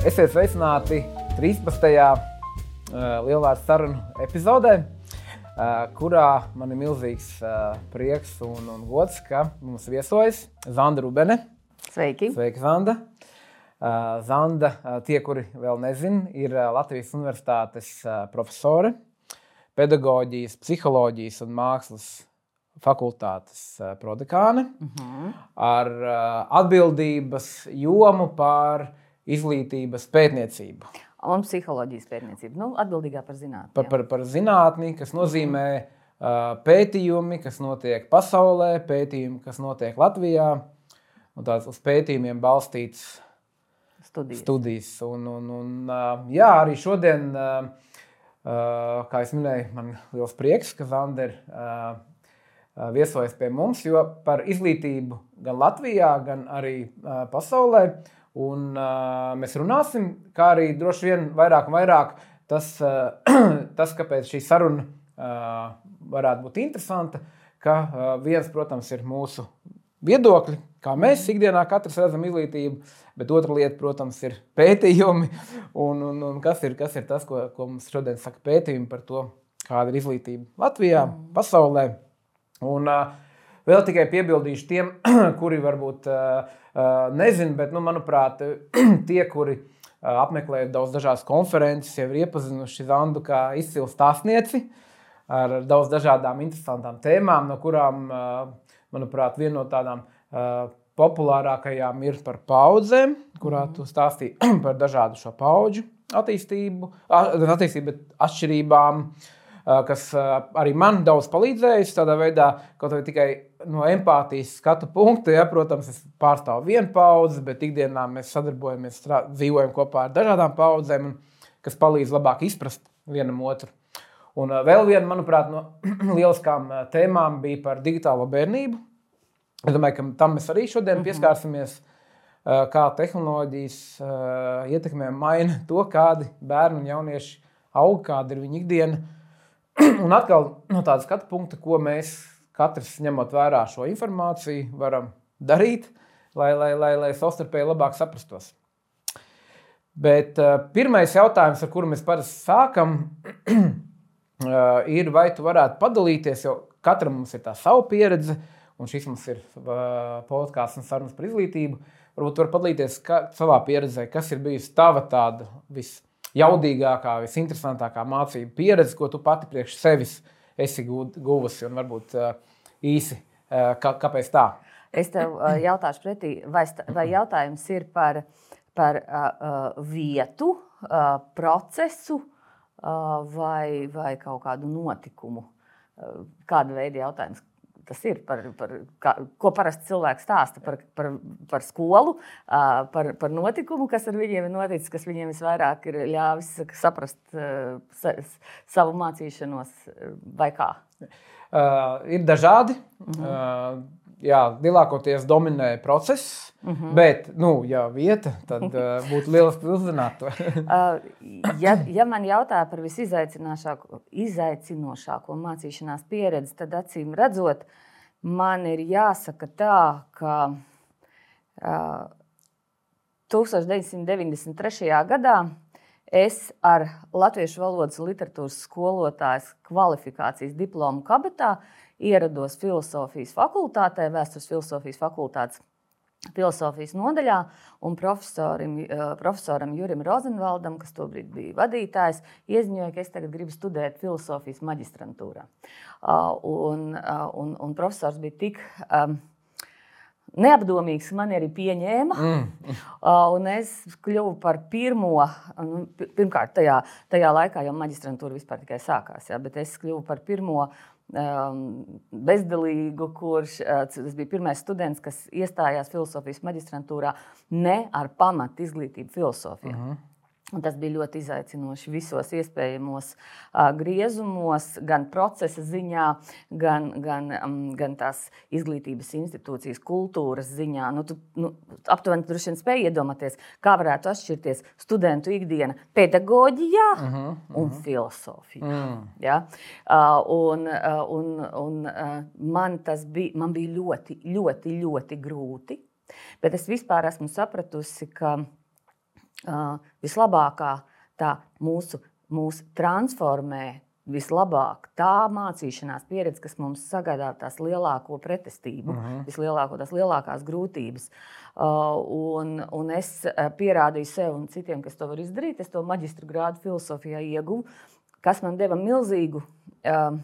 Esiet sveicināti 13. lielvārdu sarunu epizodē, kurā man ir milzīgs prieks un, un gods, ka mums viesojas Zanda Rubene. Sveiki! Sveiki, Zanda! Zanda, tie, kuri vēl nezina, ir Latvijas Universitātes profesore, pedagoģijas, psiholoģijas un mākslas fakultātes prodekāne uh -huh. ar atbildības jomu par izglītības pētniecību. Un psiholoģijas pētniecība. Nu, atbildīgā par zinātnē. Par, par, par zinātni, kas nozīmē uh, pētījumi, kas notiek pasaulē, pētījumi, kas notiek Latvijā. Un tās uz pētījumiem balstīts studijas. studijas. Un, un, un, uh, jā, arī šodien, uh, uh, kā jau minēju, man liels prieks, ka Zanders uh, viesojas pie mums, jo par izglītību gan Latvijā, gan arī pasaulē Un, uh, mēs runāsim, kā arī droši vien vairāk un vairāk tas, uh, tas kāpēc šī saruna uh, varētu būt interesanta. Ka uh, viens, protams, ir mūsu viedokļi, kā mēs ikdienā katrs redzam izglītību, bet otra lieta, protams, ir pētījumi. Un, un, un kas, ir, kas ir tas, ko, ko mums šodien saka pētījumi par to, kāda ir izglītība Latvijā, pasaulē. Un, uh, vēl tikai piebildīšu tiem, kuri varbūt. Nezinu, bet, nu, manuprāt, tie, kuri apmeklē daudz dažādas konferences, jau ir iepazinuši Zandu kā izcilu stāstnieci ar daudz dažādām interesantām tēmām, no kurām, manuprāt, viena no tādām populārākajām ir par paudzēm, kurā tu stāstīji par dažādu šo paudžu attīstību, attīstību atšķirībām. Kas arī man daudz palīdzējis. Tādā veidā, kaut arī tikai no empātijas skatu punkta, ja, protams, es pārstāvu vienu paudzi, bet ikdienā mēs sadarbojamies, dzīvojam kopā ar dažādām paudzēm, kas palīdz labāk izprast vienam otru. Un vēl viena, manuprāt, no lieliskām tēmām bija par digitālo bērnību. Es domāju, ka tam mēs arī šodien mhm. pieskārsimies. Kā tehnoloģijas ietekmē maina to, kādi bērni un jaunieši aug, kāda ir viņu ikdiena. Un atkal no tāda skatu punkta, ko mēs katrs ņemot vērā šo informāciju, varam darīt, lai, lai, lai, lai savstarpēji labāk saprastos. Bet uh, pirmais jautājums, ar kuru mēs parasti sākam, uh, ir, vai tu varētu padalīties, jo katram mums ir tā sava pieredze, un šis mums ir uh, podkāsts un sarunas par izglītību. Varbūt var padalīties kā, savā pieredzē, kas ir bijusi tava tāda vislabākā jaudīgākā, visinteresantākā mācību pieredze, ko tu pati priekš sevis esi guvusi un varbūt īsi, kā, kāpēc tā? Es tev jautāšu pretī, vai, vai jautājums ir par, par uh, vietu, uh, procesu uh, vai, vai kaut kādu notikumu? Kāda veida jautājums? tas ir, par, par, kā, ko parasti cilvēks stāsta par, par, par skolu, par, par notikumu, kas ar viņiem ir noticis, kas viņiem visvairāk ir ļāvis saprast savu mācīšanos vai kā. Uh, ir dažādi. -huh. uh, jā, lielākoties dominē process, mhm. bet, nu, ja vieta, tad uh, būtu lieliski uzzināt to. uh, ja, ja man jautā par visizaicinošāko mācīšanās pieredzi, tad acīm redzot, man ir jāsaka tā, ka uh, 1993. gadā es ar Latviešu valodas literatūras skolotājas kvalifikācijas diplomu kabatā ierados filozofijas fakultātē, vēstures filozofijas fakultātes filozofijas nodaļā, un profesoram, eh, profesoram Jurim Rozenvaldam, kas tobrīd bija vadītājs, ieziņoja, ka es tagad gribu studēt filozofijas maģistrantūrā. Un, un, un profesors bija tik. Um, Neapdomīgs man arī pieņēma. Mm. Uh, un es kļuvu par pirmo, nu, pirmkārt, tajā, tajā laikā jau maģistrantūra vispār tikai sākās, ja, bet es kļuvu par pirmo um, bezdalīgu, kurš tas bija pirmais students, kas iestājās filozofijas maģistrantūrā ne ar pamatu izglītību filozofijā. Mm -hmm. Tas bija ļoti izaicinoši visos iespējamos uh, griezumos, gan procesa ziņā, gan, gan, um, gan tās izglītības institūcijas, kultūras ziņā. Nu, tu, nu, aptuveni tur šodien spēj iedomāties, kā varētu atšķirties studentu ikdiena pedagoģijā uh -huh, uh -huh. un filozofijā. Uh -huh. ja? uh, un, uh, un, un, uh, man tas bija, man bija ļoti, ļoti, ļoti grūti. Bet es vispār esmu sapratusi, ka vislabākā tā mūsu, mūsu transformē vislabāk tā mācīšanās pieredze, kas mums sagādā tās lielāko pretestību, uh mhm. -huh. vislielāko, tās lielākās grūtības. Uh, un, un es pierādīju sev un citiem, kas to var izdarīt. Es to maģistra grādu filozofijā ieguvu, kas man deva milzīgu. Uh,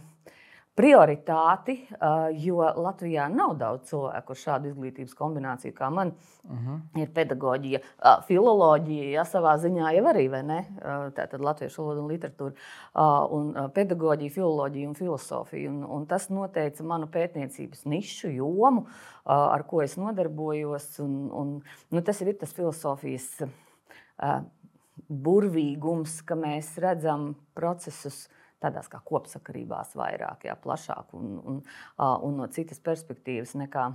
prioritāti, jo Latvijā nav daudz cilvēku ar šādu izglītības kombināciju, kā man uh mhm. -huh. ir pedagoģija, filoloģija, ja savā ziņā jau arī, vai ne? Tā tad latviešu valoda un literatūra, un pedagoģija, filoloģija un filozofija. Un, un tas noteica manu pētniecības nišu, jomu, ar ko es nodarbojos. Un, un, nu, tas ir tas filozofijas burvīgums, ka mēs redzam procesus tādās kā kopsakarībās vairāk, jā, plašāk un, un, un no citas perspektīvas nekā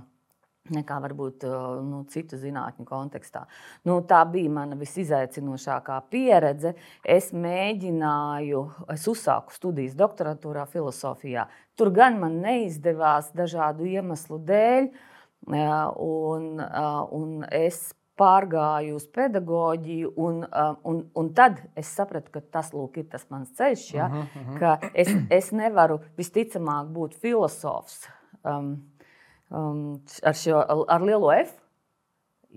nekā varbūt nu, citu zinātņu kontekstā. Nu, tā bija mana visizaicinošākā pieredze. Es mēģināju, es uzsāku studijas doktorantūrā, filozofijā. Tur gan man neizdevās dažādu iemeslu dēļ, un, un es pārgāju uz pedagoģiju, un, uh, un, un tad es sapratu, ka tas lūk, ir tas mans ceļš. Ja? Uh -huh, uh -huh. Ka es, es nevaru visticamāk būt filozofs um, um, ar, šo, ar lielo F.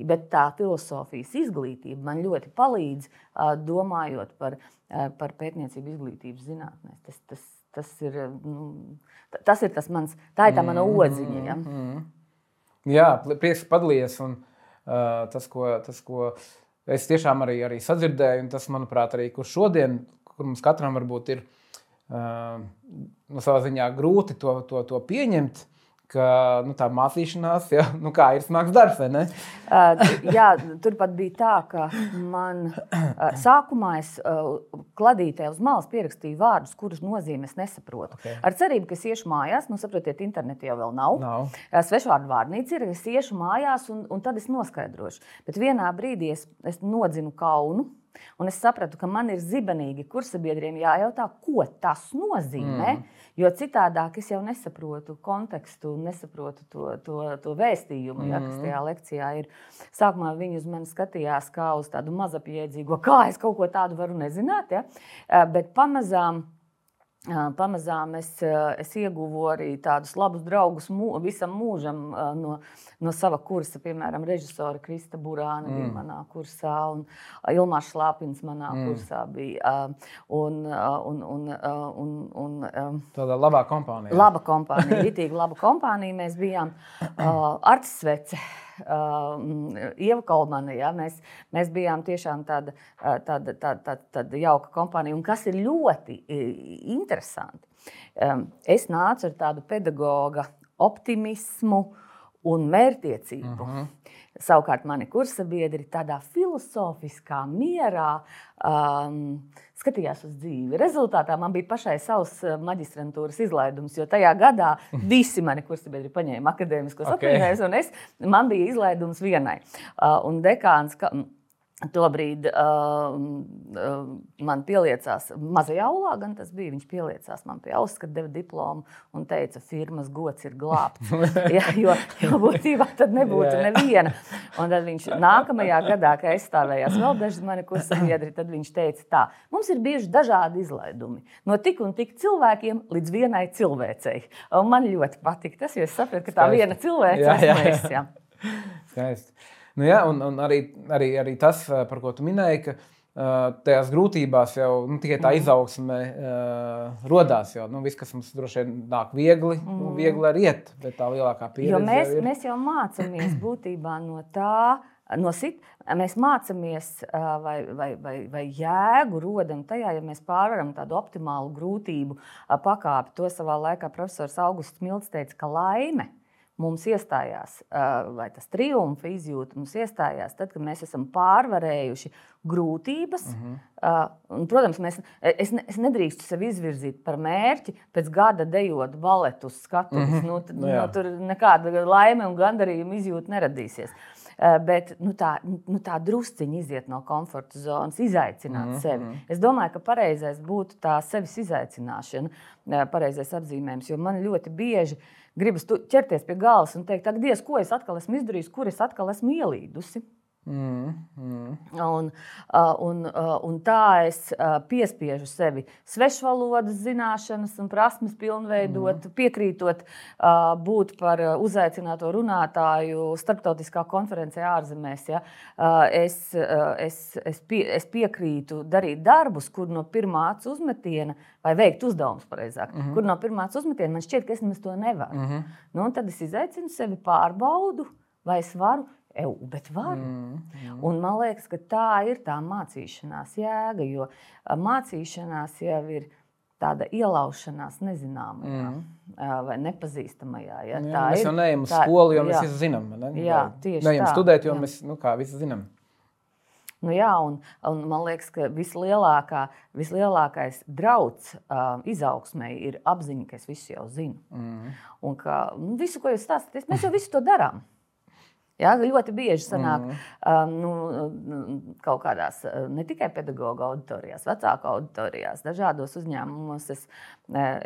Bet tā filozofijas izglītība man ļoti palīdz uh, domājot par, uh, par pētniecību izglītības zinātnē. Tas, tas, tas, ir, nu, tas ir tas mans, tā ir tā mana odziņa. Ja? Mm -hmm. Jā, prieks padalījies. Un... Eh, tas, ko, tas, ko es tiešām arī, arī sadzirdēju, un tas, manuprāt, arī kur šodien, kur mums katram varbūt ir uh, nu, savā ziņā grūti to, to, to pieņemt ka nu, tā mācīšanās, ja, nu, ir smags darbs. Uh, jā, turpat bija tā, ka man uh, sākumā es uh, kladītē uz malas pierakstīju vārdus, kurus nozīmē es nesaprotu. Okay. Ar cerību, ka es iešu mājās, nu, saprotiet, internetā jau nav. nav. Svešvārdu vārnīca ir, es iešu mājās un, un tad es noskaidrošu. Bet vienā brīdī es, es nodzinu kaunu. Un es sapratu, ka man ir zibenīgi kursabiedriem jājautā, ko tas nozīmē. Mm. Jo citādāk es jau nesaprotu kontekstu, nesaprotu to, to, to vēstījumu, mm. ja, kas tajā lekcijā ir. Sākumā viņi uz mani skatījās kā uz tādu mazapjēdzīgu, kā es kaut ko tādu varu nezināt. Ja? Bet pamazām Pamazām es, es ieguvu arī tādus labus draugus mū, visam mūžam no, no sava kursa. Piemēram, režisora Krista Burāna mm. bija manā kursā, un Ilmārs Šlāpins manā mm. kursā bija. Un, un, un, un, un, Tāda laba kompānija. Laba kompānija, ritīgi laba kompānija. Mēs bijām Arts Svece Ieva Kalmana. Ja? Mēs, mēs bijām tiešām tāda, tāda, tāda, tāda, tāda jauka kompānija. Un kas ir ļoti interesanti, um, es nācu ar tādu pedagoga optimismu un mērķtiecību. Uh mhm. -huh. Savukārt, mani kursabiedri tādā filozofiskā mierā um, skatījās uz dzīvi. Rezultātā man bija pašai savs uh, maģistrantūras izlaidums, jo tajā gadā visi mani kursabiedri paņēma akadēmiskos okay. atvaļinājumus, un es, man bija izlaidums vienai. Uh, un dekāns, ka, Tobrīd uh, uh, man pieliecās, mazajā aulā gan tas bija. Viņš pieliecās man pie auss, kad deva diplomu un teica, firmas gods ir glābts. ja, jo, jo būtībā tad nebūtu neviena. Un tad viņš nākamajā gadā, kad aizstāvējās vēl daži mani kursabiedri, tad viņš teica, tā, mums ir bijuši dažādi izlaidumi. No tik un tik cilvēkiem līdz vienai cilvēcei. Un man ļoti patika tas, jo es sapratu, ka tā Skaisti. viena cilvēce jā, jā, jā. esmu es. Skaisti. Nu, jā, un, un arī, arī, arī tas, eh, par ko tu minēji, ka uh, tajās grūtībās jau nu, tikai tā mhm. izaugsme uh, radās. Jo nu, viss, kas mums droši vien nāk viegli, mm. nu, viegli arī iet, bet tā lielākā pieredze. Jo mēs, jau ir... mēs jau mācāmies būtībā no tā. No sit, mēs mācāmies, vai, vai, vai, vai jēgu rodam tajā, ja mēs pārvaram tādu optimālu grūtību pakāpi. To savā laikā profesors Augusts Milts teica, ka laime mums iestājās, vai tas triumfa izjūta mums iestājās tad, kad mēs esam pārvarējuši grūtības. Mhm. -huh. un, protams, mēs, es, ne, es nedrīkstu sev izvirzīt par mērķi pēc gada dejot baletu uz skatuves. Uh -huh. nu, tad, nu, no, tur nekāda laime un gandarījuma izjūta neradīsies. Bet nu, tā, nu, tā drusciņa iziet no komforta zonas, izaicināt mm -hmm. sevi. Es domāju, ka pareizais būtu tā sevis izaicināšana, pareizais apzīmējums. Jo man ļoti bieži uh, gribas ķerties pie galvas un teikt, ak, Dievs, ko es atkal esmu izdarījis, kur es atkal esmu ielīdusi. Mm, mm. Un, un, un tā es piespiežu sevi svešvalodas zināšanas un prasmes pilnveidot, mm. piekrītot būt par uzaicināto runātāju starptautiskā konferencē ārzemēs. Ja? Es, es, es, pie, es piekrītu darīt darbus, kur no pirmā uzmetiena, vai veikt uzdevumus, pareizāk, mm -hmm. kur no pirmā uzmetiena man šķiet, ka es to nevaru. Mm -hmm. nu, tad es izaicinu sevi pārbaudu, vai es varu Eu, bet var. Mm, mm. Un man liekas, ka tā ir tā mācīšanās jēga, jo mācīšanās jau ir tāda ielaušanās nezināmajā mm. vai nepazīstamajā. Ja? Jā, tā mēs ir, jau neejam uz tā, skolu, jo jā. mēs visi zinām. Ne? Jā, tieši neejam tā. studēt, jo jā. mēs nu, kā, visi zinām. Nu, jā, un, un man liekas, ka vislielākā, vislielākais drauds uh, izaugsmē ir apziņa, ka es visu jau zinu. Mm. Un ka nu, visu, ko jūs stāstāt, mēs jau visu to darām. Ja, ļoti bieži sanāk mm. um, nu, kaut kādās ne tikai pedagoģa auditorijās, vecāku auditorijās, dažādos uzņēmumos. Es,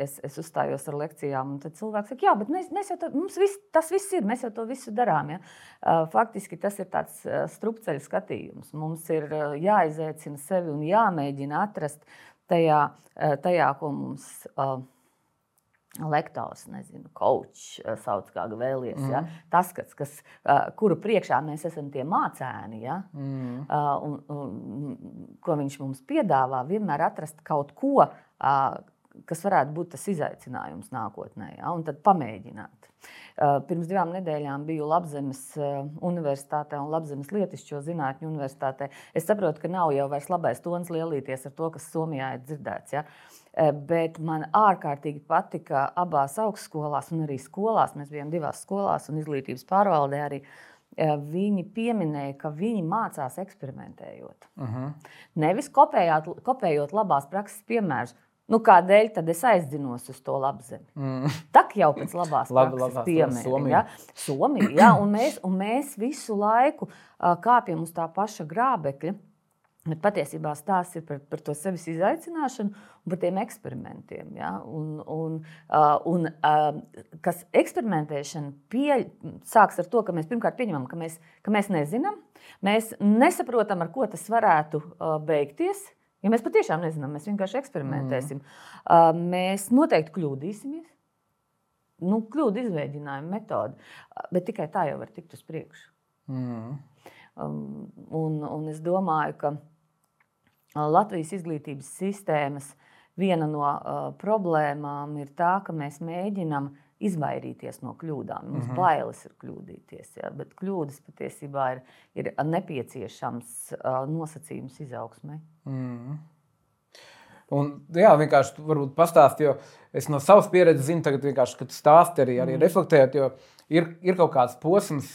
es, es uzstājos ar lekcijām, un cilvēks saka, jā, bet mēs, mēs jau to, mums vis, tas viss ir, mēs jau to visu darām. Ja? Uh, faktiski tas ir tāds strupceļa skatījums. Mums ir jāizaicina sevi un jāmēģina atrast tajā, tajā ko mums. Uh, lektors, nezinu, coach, eh, sauc kā vēlies. Mm. Ja? Tas, kas, kas, uh, kuru priekšā mēs esam tie mācēni, ja? mm. uh, un, un, ko viņš mums piedāvā, vienmēr atrast kaut ko, uh, kas varētu būt tas izaicinājums nākotnē, ja? un tad pamēģināt. Uh, pirms divām nedēļām biju Latvijas uh, Universitātē un Latvijas Lietišķo zinātņu universitātē. Es saprotu, ka nav jau vairs labais tons lielīties ar to, kas Somijā ir dzirdēts. Ja? Eh, bet man ārkārtīgi patika abās augstskolās, un arī skolās. Mēs bijām divās skolās, un izglītības pārvaldē arī eh, viņi pieminēja, ka viņi mācās eksperimentējot. Uh mhm. -huh. Nevis kopējot, kopējot labās prakses piemērus. Nu, kādēļ tad es aizdzinos uz to labzemi? Mm. Tā jau pēc labās Labi, prakses piemēra. Ja? Somija, ja? un, mēs, un mēs visu laiku uh, kāpjam uz tā paša grābekļa. Bet patiesībā stāsts ir par, par to sevis izaicināšanu un par tiem eksperimentiem. Ja? Un, un, uh, un, uh, kas eksperimentēšana pie, sāks ar to, ka mēs pirmkārt pieņemam, ka mēs, ka mēs nezinām, mēs nesaprotam, ar ko tas varētu uh, beigties. Ja mēs patiešām nezinām, mēs vienkārši eksperimentēsim. Mm. Uh, mēs noteikti kļūdīsimies. Nu, kļūdu izveidojuma metode, bet tikai tā jau var tikt uz priekšu. Mm. Um, un, un es domāju, ka uh, Latvijas izglītības sistēmas viena no uh, problēmām ir tā, ka mēs mēģinām izvairīties no kļūdām. Mums mm -hmm. bailes ir kļūdīties, ja, bet kļūdas patiesībā ir, ir nepieciešams uh, nosacījums izaugsmai. Mm -hmm. Un, jā, vienkārši varbūt pastāstīt, jo es no savas pieredzes zinu, tagad vienkārši, kad stāsti arī, arī mm. reflektējot, jo ir, ir kaut kāds posms,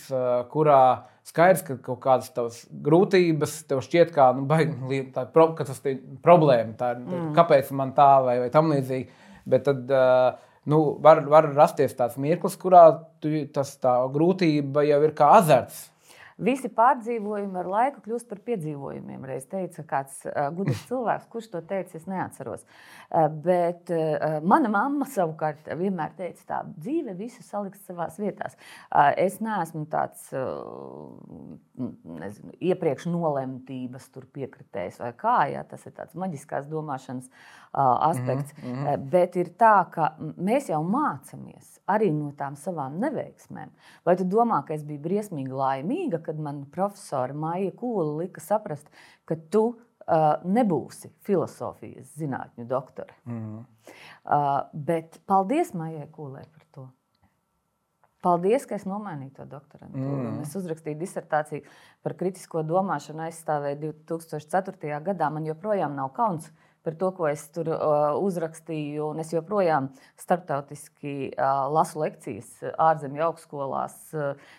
kurā skaidrs, ka kaut kādas tavas grūtības tev šķiet, kā, nu, baigi, tā, pro, tas ir problēma, tā, mm. kāpēc man tā vai, vai tam līdzīgi. Bet tad nu, var, var rasties tāds mirklis, kurā tu, tas, tā grūtība jau ir kā azarts. Visi pārdzīvojumi ar laiku kļūst par piedzīvojumiem. Reiz teica kāds gudrs cilvēks, kurš to teica, es neatceros. Bet mana mamma savukārt vienmēr teica, tā dzīve visu saliks savā vietā. Es neesmu tāds nezinu, iepriekš nolemtības piekritējs vai kā. Jā, tas ir tāds maģiskās domāšanas aspekts. Mm -hmm. Bet ir tā, ka mēs jau mācāmies arī no tām savām neveiksmēm. Vai tu domā, ka es biju briesmīgi laimīga, kad man profesora Maija Kūla lika saprast, ka tu uh, nebūsi filozofijas zinātņu doktore? Mm. Uh, bet paldies Maijai Kūlai par to. Paldies, ka es nomainīju to doktorantūru. Mm. Es uzrakstīju disertāciju par kritisko domāšanu, aizstāvēju 2004. gadā. Man joprojām nav kauns par to, ko es tur uh, uzrakstīju. Es joprojām starptautiski uh, lasu lekcijas ārzemju augstskolās, uh,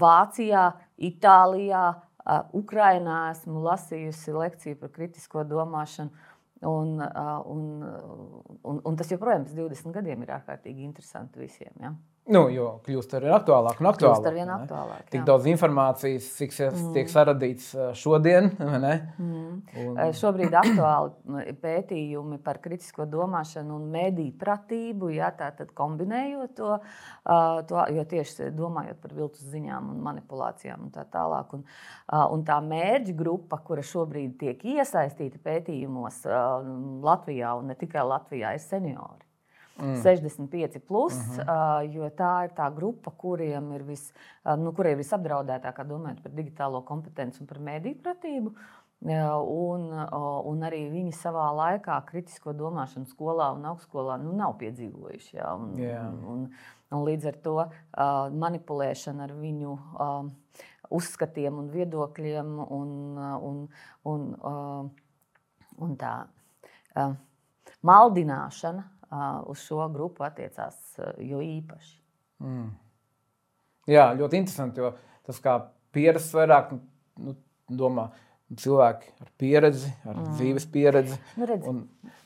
Vācijā, Itālijā, uh, Ukrainā. Esmu lasījusi lekciju par kritisko domāšanu. Un, uh, un, un, un tas joprojām pēc 20 gadiem ir ārkārtīgi interesanti visiem. Ja? Nu, jo kļūst ar vien aktuālāk un aktuālāk. Kļūst ar vien aktuālāk. Tik jā. daudz informācijas, cik mm. tiek saradīts šodien. Mm. Un... Šobrīd aktuāli pētījumi par kritisko domāšanu un mediju pratību, jā, tātad kombinējot to, to, jo tieši domājot par viltus ziņām un manipulācijām un tā tālāk. Un, un tā mērķa grupa, kura šobrīd tiek iesaistīta pētījumos Latvijā un ne tikai Latvijā, ir seniori mm. 65, plus, mm -hmm. jo tā ir tā grupa, kuriem ir, vis, nu, kurai ir visapdraudētākā domājot par digitālo kompetenci un par mēdīju pratību. Un, un arī viņi savā laikā kritisko domāšanu skolā un augstskolā nu, nav piedzīvojuši. Ja? Un, yeah. un, un, un līdz ar to manipulēšana ar viņu uzskatiem un viedokļiem un, un, un, un tā maldināšana uz šo grupu attiecās jo īpaši. Mm. Jā, ļoti interesanti, jo tas kā pieredzes vairāk nu, domā cilvēki ar pieredzi, ar mm. dzīves pieredzi. Nu, redz. un,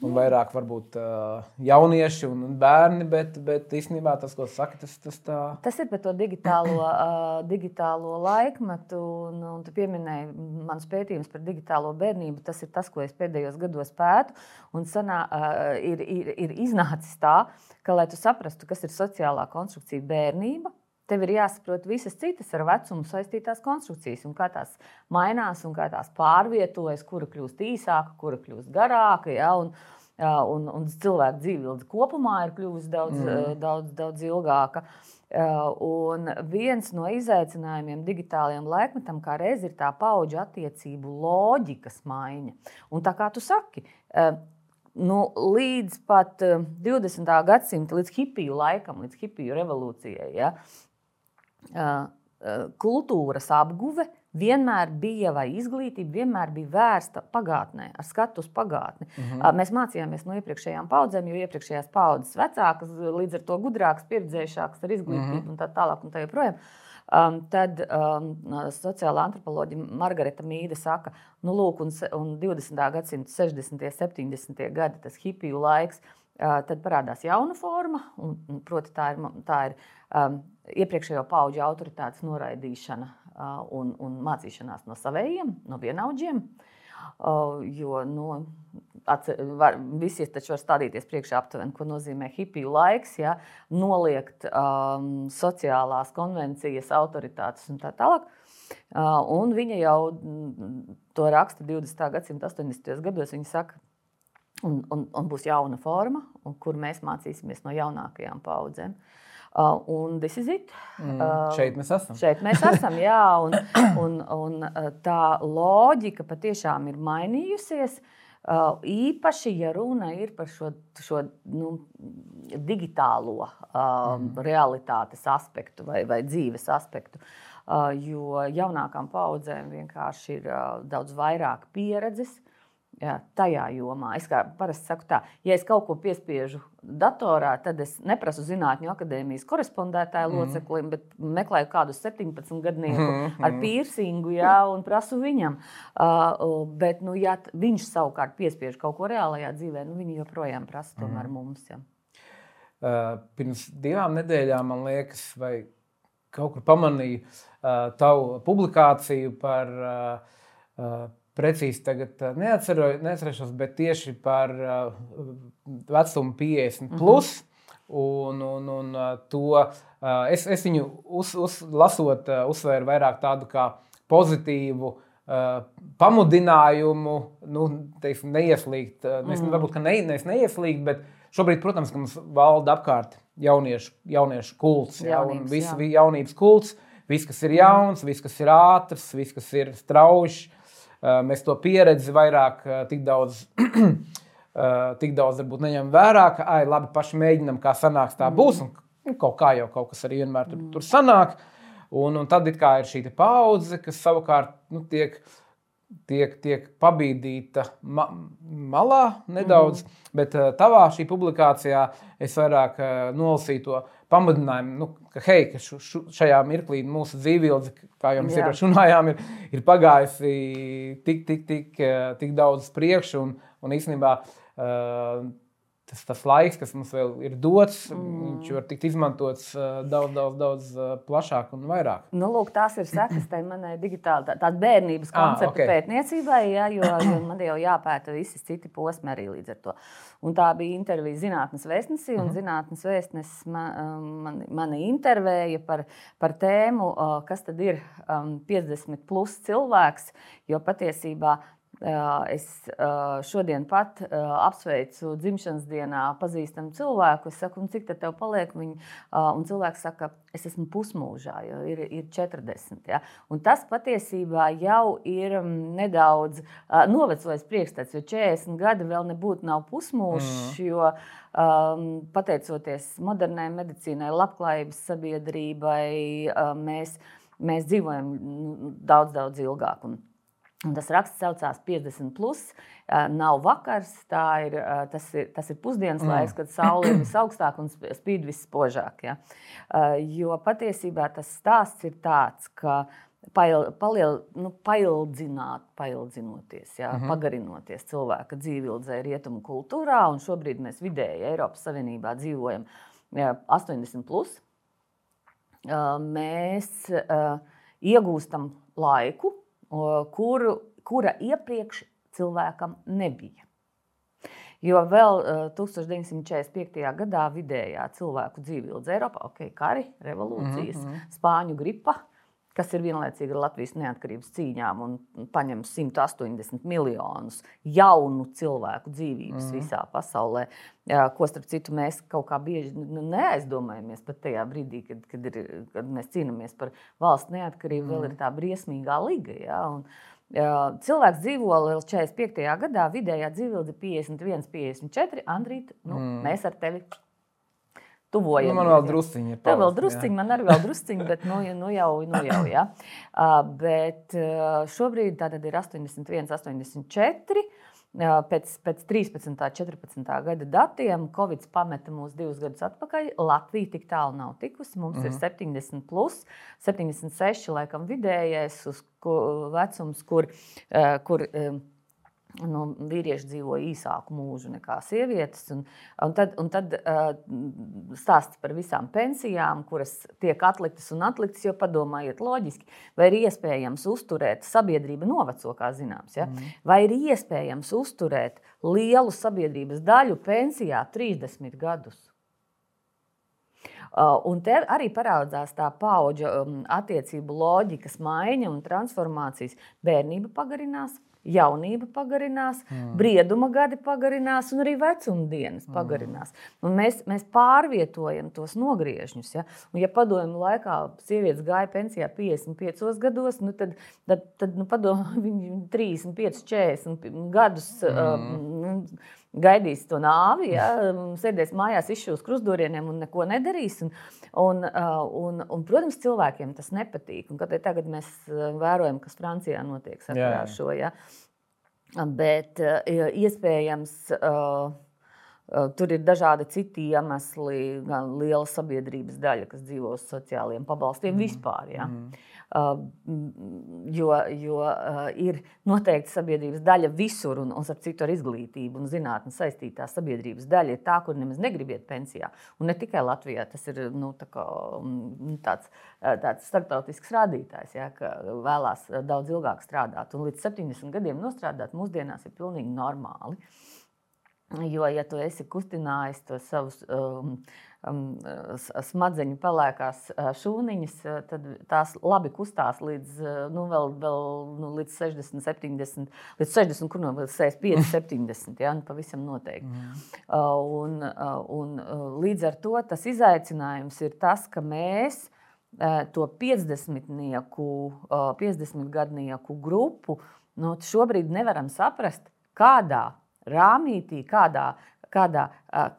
un vairāk varbūt uh, jaunieši un bērni, bet, bet īstenībā tas, ko saka, tas, tas tā. Tas ir par to digitālo, uh, digitālo laikmetu, un, un tu pieminēji mans pētījums par digitālo bērnību. Tas ir tas, ko es pēdējos gados pētu, un sanā, uh, ir, ir, ir iznācis tā, ka, lai tu saprastu, kas ir sociālā konstrukcija bērnība, Tev ir jāsaprot visas citas ar vecumu saistītās konstrukcijas, un kā tās mainās, un kā tās pārvietojas, kura kļūst īsāka, kura kļūst garāka. Ja, un, un, un cilvēka dzīve kopumā ir kļuvusi daudz, mm. daudz, daudz ilgāka. Un viens no izaicinājumiem digitālajiem laikmetam, kā reiz ir tā paudžu attiecību loģikas maiņa. Un tā kā tu saki, nu, līdz pat 20. gadsimta, līdz hipiju laikam, līdz hipiju revolūcijai, ja, kultūras apguve vienmēr bija, vai izglītība vienmēr bija vērsta pagātnē, ar skatu uz pagātni. Mhm. -huh. Mēs mācījāmies no iepriekšējām paudzēm, jo iepriekšējās paudzes vecākas, līdz ar to gudrākas, pieredzējušākas ar izglītību mhm. -huh. un tā tālāk. Un tā joprojām. Um, tad um, sociālā antropoloģija Margarita Mīde saka, nu, lūk, un, un 20. gadsimta 60. un 70. gadi, tas hipiju laiks, uh, tad parādās jauna forma, un, un, proti, tā ir, tā ir um, iepriekšējo pauģu autoritātes noraidīšana uh, un, un mācīšanās no saviem, no vienaudžiem. Uh, jo nu, atcer, var, visi taču var stādīties priekšā aptuveni, ko nozīmē hipiju laiks, ja, noliegt um, sociālās konvencijas, autoritātes un tā tālāk. Uh, un viņa jau to raksta 20. gadsimta 80. gados. Viņa saka, un, un, un būs jauna forma, kur mēs mācīsimies no jaunākajām paudzēm. Uh, Uh, un this is it. Mm, uh, šeit mēs esam. Šeit mēs esam, jā. Un, un, un uh, tā loģika patiešām ir mainījusies. Uh, īpaši, ja runa ir par šo, šo nu, digitālo uh, mm. realitātes aspektu vai, vai dzīves aspektu. Uh, jo jaunākām paudzēm vienkārši ir uh, daudz vairāk pieredzes, jā, tajā jomā. Es parasti saku, tā, ja es kaut ko piespiežu datorā, tad es neprasu zinātņu akadēmijas korespondētāju mm. loceklim, bet meklēju kādu 17 gadnieku mm ar piercingu jā, un prasu viņam. Uh, bet, nu, ja viņš savukārt piespiež kaut ko reālajā dzīvē, nu, viņi joprojām prasa tomēr mm. mums. Jā. Uh, pirms divām nedēļām, man liekas, vai kaut kur pamanīju uh, tavu publikāciju par uh, precīzi tagad neatceru, neatcerēšos, bet tieši par uh, vecumu 50. Mhm. Plus, mm -hmm. Un, un, un uh, to es, es viņu uz, uz, lasot, uzsvēru vairāk tādu kā pozitīvu pamudinājumu, nu, teiksim, neieslīgt. Mēs mm. varbūt ne, nevis neieslīgt, bet šobrīd, protams, mums valda apkārt jauniešu, jauniešu kults, jaunības, ja, viss jā. jaunības kults. Viss, kas ir jauns, viss, kas ir ātrs, viss, kas ir strauji, Eh, mēs to pieredzi vairāk eh, tik daudz. Eh, tik daudz varbūt neņem vērā, ka, ah, labi, paši mēģinām, kā sanāks, tā būs. Un, nu, kaut kā jau kaut kas arī vienmēr tur, tur sanāk. Un, un tad ir šī paudze, kas savukārt nu, tiek, tiek, tiek pabīdīta ma malā nedaudz. Mm. Bet tavā šī publikācijā es vairāk nolasīju to pamudinājumu, nu, ka, hei, ka šu, šu, šajā mirklī mūsu dzīvildze, kā jau mēs iepriekš runājām, ir, ir pagājusi tik, tik, tik, tik daudz priekšu. Un, un īstenībā tas, tas laiks, kas mums vēl ir dots, mm. viņš var tikt izmantots daudz, daudz, daudz plašāk un vairāk. Nu, lūk, tās ir sekas tai manai digitālajai, tā, tāda bērnības koncepta ah, okay. pētniecībai, ja, jo, jo man jau jāpēta visi citi posmi arī līdz ar to. Un tā bija intervija zinātnes vēstnesī, un mm -hmm. zinātnes vēstnesis man, man, mani intervēja par, par tēmu, kas tad ir um, 50 plus cilvēks, jo patiesībā Es šodien pat apsveicu dzimšanas dienā pazīstamu cilvēku. Es saku, cik tā tev paliek? Viņa, un cilvēks saka, es esmu pusmūžā, jo ir, ir 40. Ja? Un tas patiesībā jau ir nedaudz novecojis priekšstats, jo 40 gadi vēl nebūtu nav pusmūžs. Mm. Jo, um, pateicoties modernai medicīnai, labklājības sabiedrībai, um, mēs, mēs dzīvojam nu, daudz, daudz ilgāk. Un, Un tas raksts saucās 50. Plus. Nav vakars, ir, tas, ir, tas ir pusdienas mm. laiks, kad saule ir visaugstākā un spīd vispožāk. Ja? Jo patiesībā tas stāsts ir tāds, ka pail, paliel, nu, paildzināt, paildzinoties, ja? mm -hmm. pagarinoties cilvēka dzīvildē rietumu kultūrā. Šobrīd mēs vidēji Eiropas Savienībā dzīvojam 80. Plus. Mēs iegūstam laiku kuru, kura iepriekš cilvēkam nebija. Jo vēl 1945. gadā vidējā cilvēku dzīve ilga Eiropā, ok, kari, revolūcijas, mm -hmm. spāņu gripa, kas ir vienlaicīgi ar Latvijas neatkarības cīņām un paņem 180 miljonus jaunu cilvēku dzīvības mm. visā pasaulē. Ko starp citu mēs kaut kā bieži neaizdomājamies pat tajā brīdī, kad, kad, ir, kad mēs cīnāmies par valsts neatkarību, mm. vēl ir tā briesmīgā liga. Ja? Un, Cilvēks dzīvo vēl 45. gadā, vidējā dzīvība ir 51, 54. Andrīt, nu, mm. mēs ar tevi tuvojamies. Nu, man vēl drusciņi ir. Tev vēl drusciņi, man arī vēl drusciņi, bet nu, nu jau, nu jau, jā. Uh, bet uh, šobrīd tā tad ir 81, 84. Pēc, pēc 13. un 14. gada datiem Covid pameta mūs divus gadus atpakaļ. Latvija tik tālu nav tikusi. Mums mm -hmm. ir 70, plus, 76 laikam vidējais vecums, kur, kur nu, vīrieši dzīvo īsāku mūžu nekā sievietes. Un, un tad, un tad uh, stāsts par visām pensijām, kuras tiek atliktas un atliktas, jo padomājiet, loģiski, vai ir iespējams uzturēt sabiedrību noveco, kā zināms, ja? mm. vai ir iespējams uzturēt lielu sabiedrības daļu pensijā 30 gadus. Uh, un te arī parādās tā paudžu um, attiecību loģikas maiņa un transformācijas. Bērnība pagarinās, jaunība pagarinās, mm. brieduma gadi pagarinās, un arī vecuma dienas mm. pagarinās. Un mēs, mēs pārvietojam tos nogriežņus. Ja, un, ja padomju laikā sievietes gāja pensijā 55 gados, nu tad, tad, tad nu, padomju, viņi 35, 40 gadus. Mm. Um, gaidīs to nāvi, ja, sēdēs mājās, izšūs krustdurieniem un neko nedarīs. Un, un, un, un, protams, cilvēkiem tas nepatīk. Un, tagad mēs vērojam, kas Francijā notiek ar šo. Ja. Bet iespējams. Uh, Tur ir dažādi citi iemesli, gan liela sabiedrības daļa, kas dzīvo uz sociāliem pabalstiem mm. vispār. Ja? Mm. Jo, jo ir noteikti sabiedrības daļa visur, un, un ar citu ar izglītību un zinātnē saistītā sabiedrības daļa ir tā, kur nemaz negribiet pensijā. Un ne tikai Latvijā, tas ir nu, tā kā, tāds, tāds starptautisks rādītājs, ja, ka vēlās daudz ilgāk strādāt. Un līdz 70 gadiem nostrādāt mūsdienās ir pilnīgi normāli. Jo, ja tu esi kustinājis tos savus um, um, smadzeņu pelēkās šūniņas, tad tās labi kustās līdz, nu, vēl, vēl, nu, līdz 60, 70, līdz 60, kur no 65, 70. Ja, nu, pavisam noteikti. Mm. Un, un līdz ar to tas izaicinājums ir tas, ka mēs to 50-nieku, 50 gadnieku grupu nu, šobrīd nevaram saprast, kādā rāmītī, kādā, kādā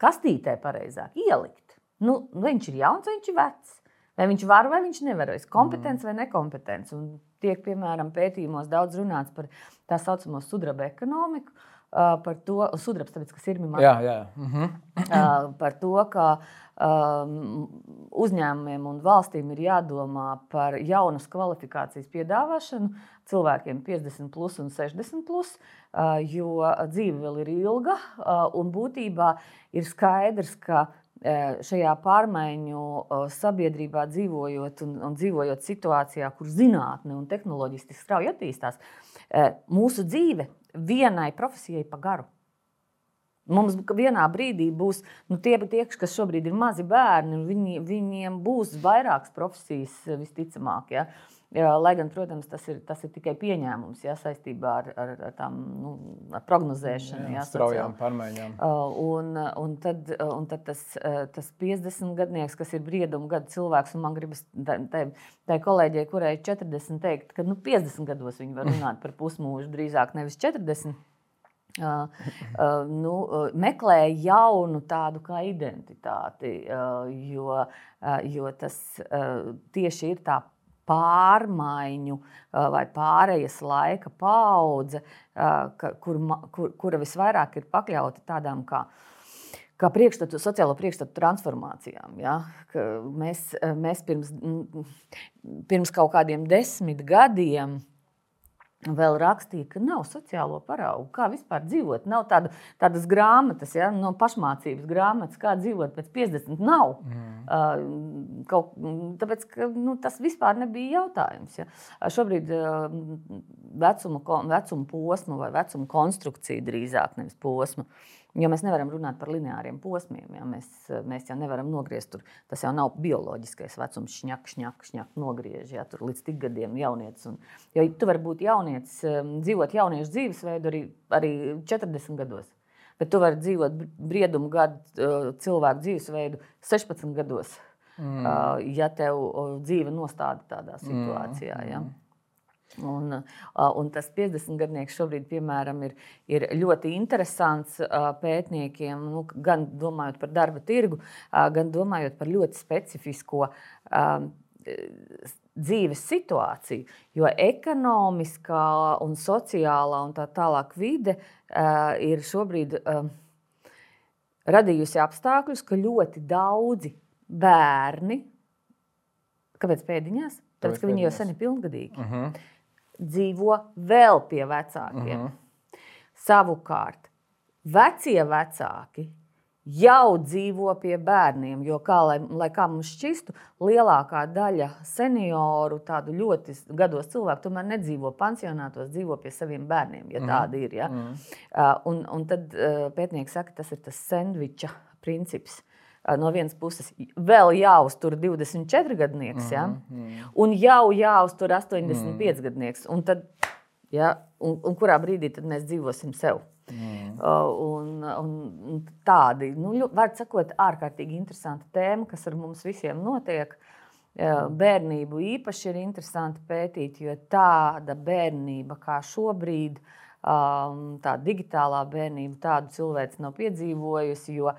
kastītē pareizāk ielikt. Nu, viņš ir jauns, viņš ir vecs. Vai viņš var vai viņš nevar, vai kompetents mm. vai nekompetents. Un tiek, piemēram, pētījumos daudz runāts par tā saucamo sudraba ekonomiku, par to, sudrabs, tāpēc, ka sirmi man. Jā, jā. Mhm. Par to, ka um, uzņēmumiem un valstīm ir jādomā par jaunas kvalifikācijas piedāvāšanu cilvēkiem 50 plus un 60 plus, uh, jo dzīve vēl ir ilga uh, un būtībā ir skaidrs, ka šajā pārmaiņu sabiedrībā dzīvojot un, un dzīvojot situācijā, kur zinātne un tehnoloģiski strauji attīstās, mūsu dzīve vienai profesijai pa garu. Mums vienā brīdī būs nu, tie, tie, kas šobrīd ir mazi bērni, viņi, viņiem būs vairākas profesijas visticamāk. Ja? Lai gan, protams, tas ir, tas ir tikai pieņēmums ja, saistībā ar, ar, ar tām nu, ar prognozēšanu. Jā, ja, straujām pārmaiņām. Un, un, tad, un tad tas, tas 50 gadnieks, kas ir brieduma gada cilvēks, un man gribas tai, kolēģei, kurai ir 40, teikt, ka nu, 50 gados viņi var runāt par pusmūžu, drīzāk nevis 40. Uh, uh, nu, uh, meklē jaunu tādu kā identitāti, uh, jo, uh, jo tas uh, tieši ir tā pārmaiņu vai pārējas laika paudze, kur, kur, kura visvairāk ir pakļauta tādām kā kā priekšstatu, sociālo priekšstatu transformācijām. Ja? Mēs, mēs pirms, pirms kaut kādiem desmit gadiem vēl rakstīja, ka nav sociālo paraugu, kā vispār dzīvot. Nav tāda, tādas grāmatas, ja, no pašmācības grāmatas, kā dzīvot pēc 50. Nav. Mm. Uh, kaut, tāpēc ka, nu, tas vispār nebija jautājums. Ja. Šobrīd uh, vecuma, vecuma posmu vai vecuma konstrukcija drīzāk nevis posmu. Uh, Jo mēs nevaram runāt par lineāriem posmiem. Ja? Mēs, mēs jau nevaram nogriezt tur. Tas jau nav bioloģiskais vecums, šņak, šņak, šņak nogriež ja? tur līdz tik gadiem jaunietis. Un, jo tu vari būt jaunietis, dzīvot jauniešu dzīvesveidu arī, arī 40 gados. Bet tu vari dzīvot briedumu gadu cilvēku dzīvesveidu 16 gados, mm. Ja tev dzīve nostāda tādā situācijā. Mm. Ja? Un, un tas 50 gadnieks šobrīd, piemēram, ir, ir ļoti interesants pētniekiem, nu, gan domājot par darba tirgu, gan domājot par ļoti specifisko dzīves situāciju. Jo ekonomiskā un sociālā un tā tālāk vide ir šobrīd radījusi apstākļus, ka ļoti daudzi bērni, kāpēc pēdiņās? Tāpēc, ka viņi jau sen ir pilngadīgi. Uh mhm. -huh dzīvo vēl pie vecākiem. Mhm. -huh. Savukārt, vecie vecāki jau dzīvo pie bērniem. Jo, kā, lai, lai kā mums šķistu, lielākā daļa senioru, tādu ļoti gados cilvēku, tomēr nedzīvo pansionātos, dzīvo pie saviem bērniem, ja mm. tādi ir. Ja? Mm. Uh, un, un tad uh, pētnieki saka, tas ir tas sandviča princips. No vienas puses, vēl jāuztur 24 gadnieks, ja? mm -hmm. un jau jāuztur 85 mm. gadnieks. Un, tad, ja? un, un kurā brīdī mēs dzīvosim sev? Mm. Un, un tādi, nu, var sakot, ārkārtīgi interesanti tēma, kas ar mums visiem notiek. Bērnību īpaši ir interesanti pētīt, jo tāda bērnība kā šobrīd, tā digitālā bērnība, tādu cilvēks nav piedzīvojusi. Jo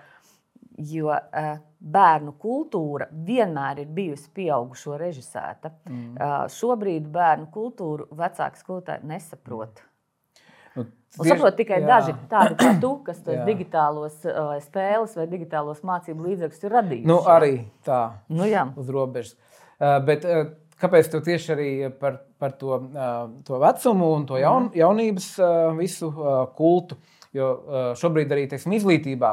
jo uh, bērnu kultūra vienmēr ir bijusi pieaugušo režisēta. Mm. Uh, šobrīd bērnu kultūru vecāki skolotāji nesaprot. Nu, Un saprot tikai jā. daži tādi kā tu, kas tos digitālos uh, spēles vai digitālos mācību līdzekļus ir radījuši. Nu, arī tā, nu, jā. uz robežas. Uh, bet, uh, kāpēc tu tieši arī par, par to, to vecumu un to jaun, mm. jaunības visu kultu? Jo šobrīd arī teiksim, izglītībā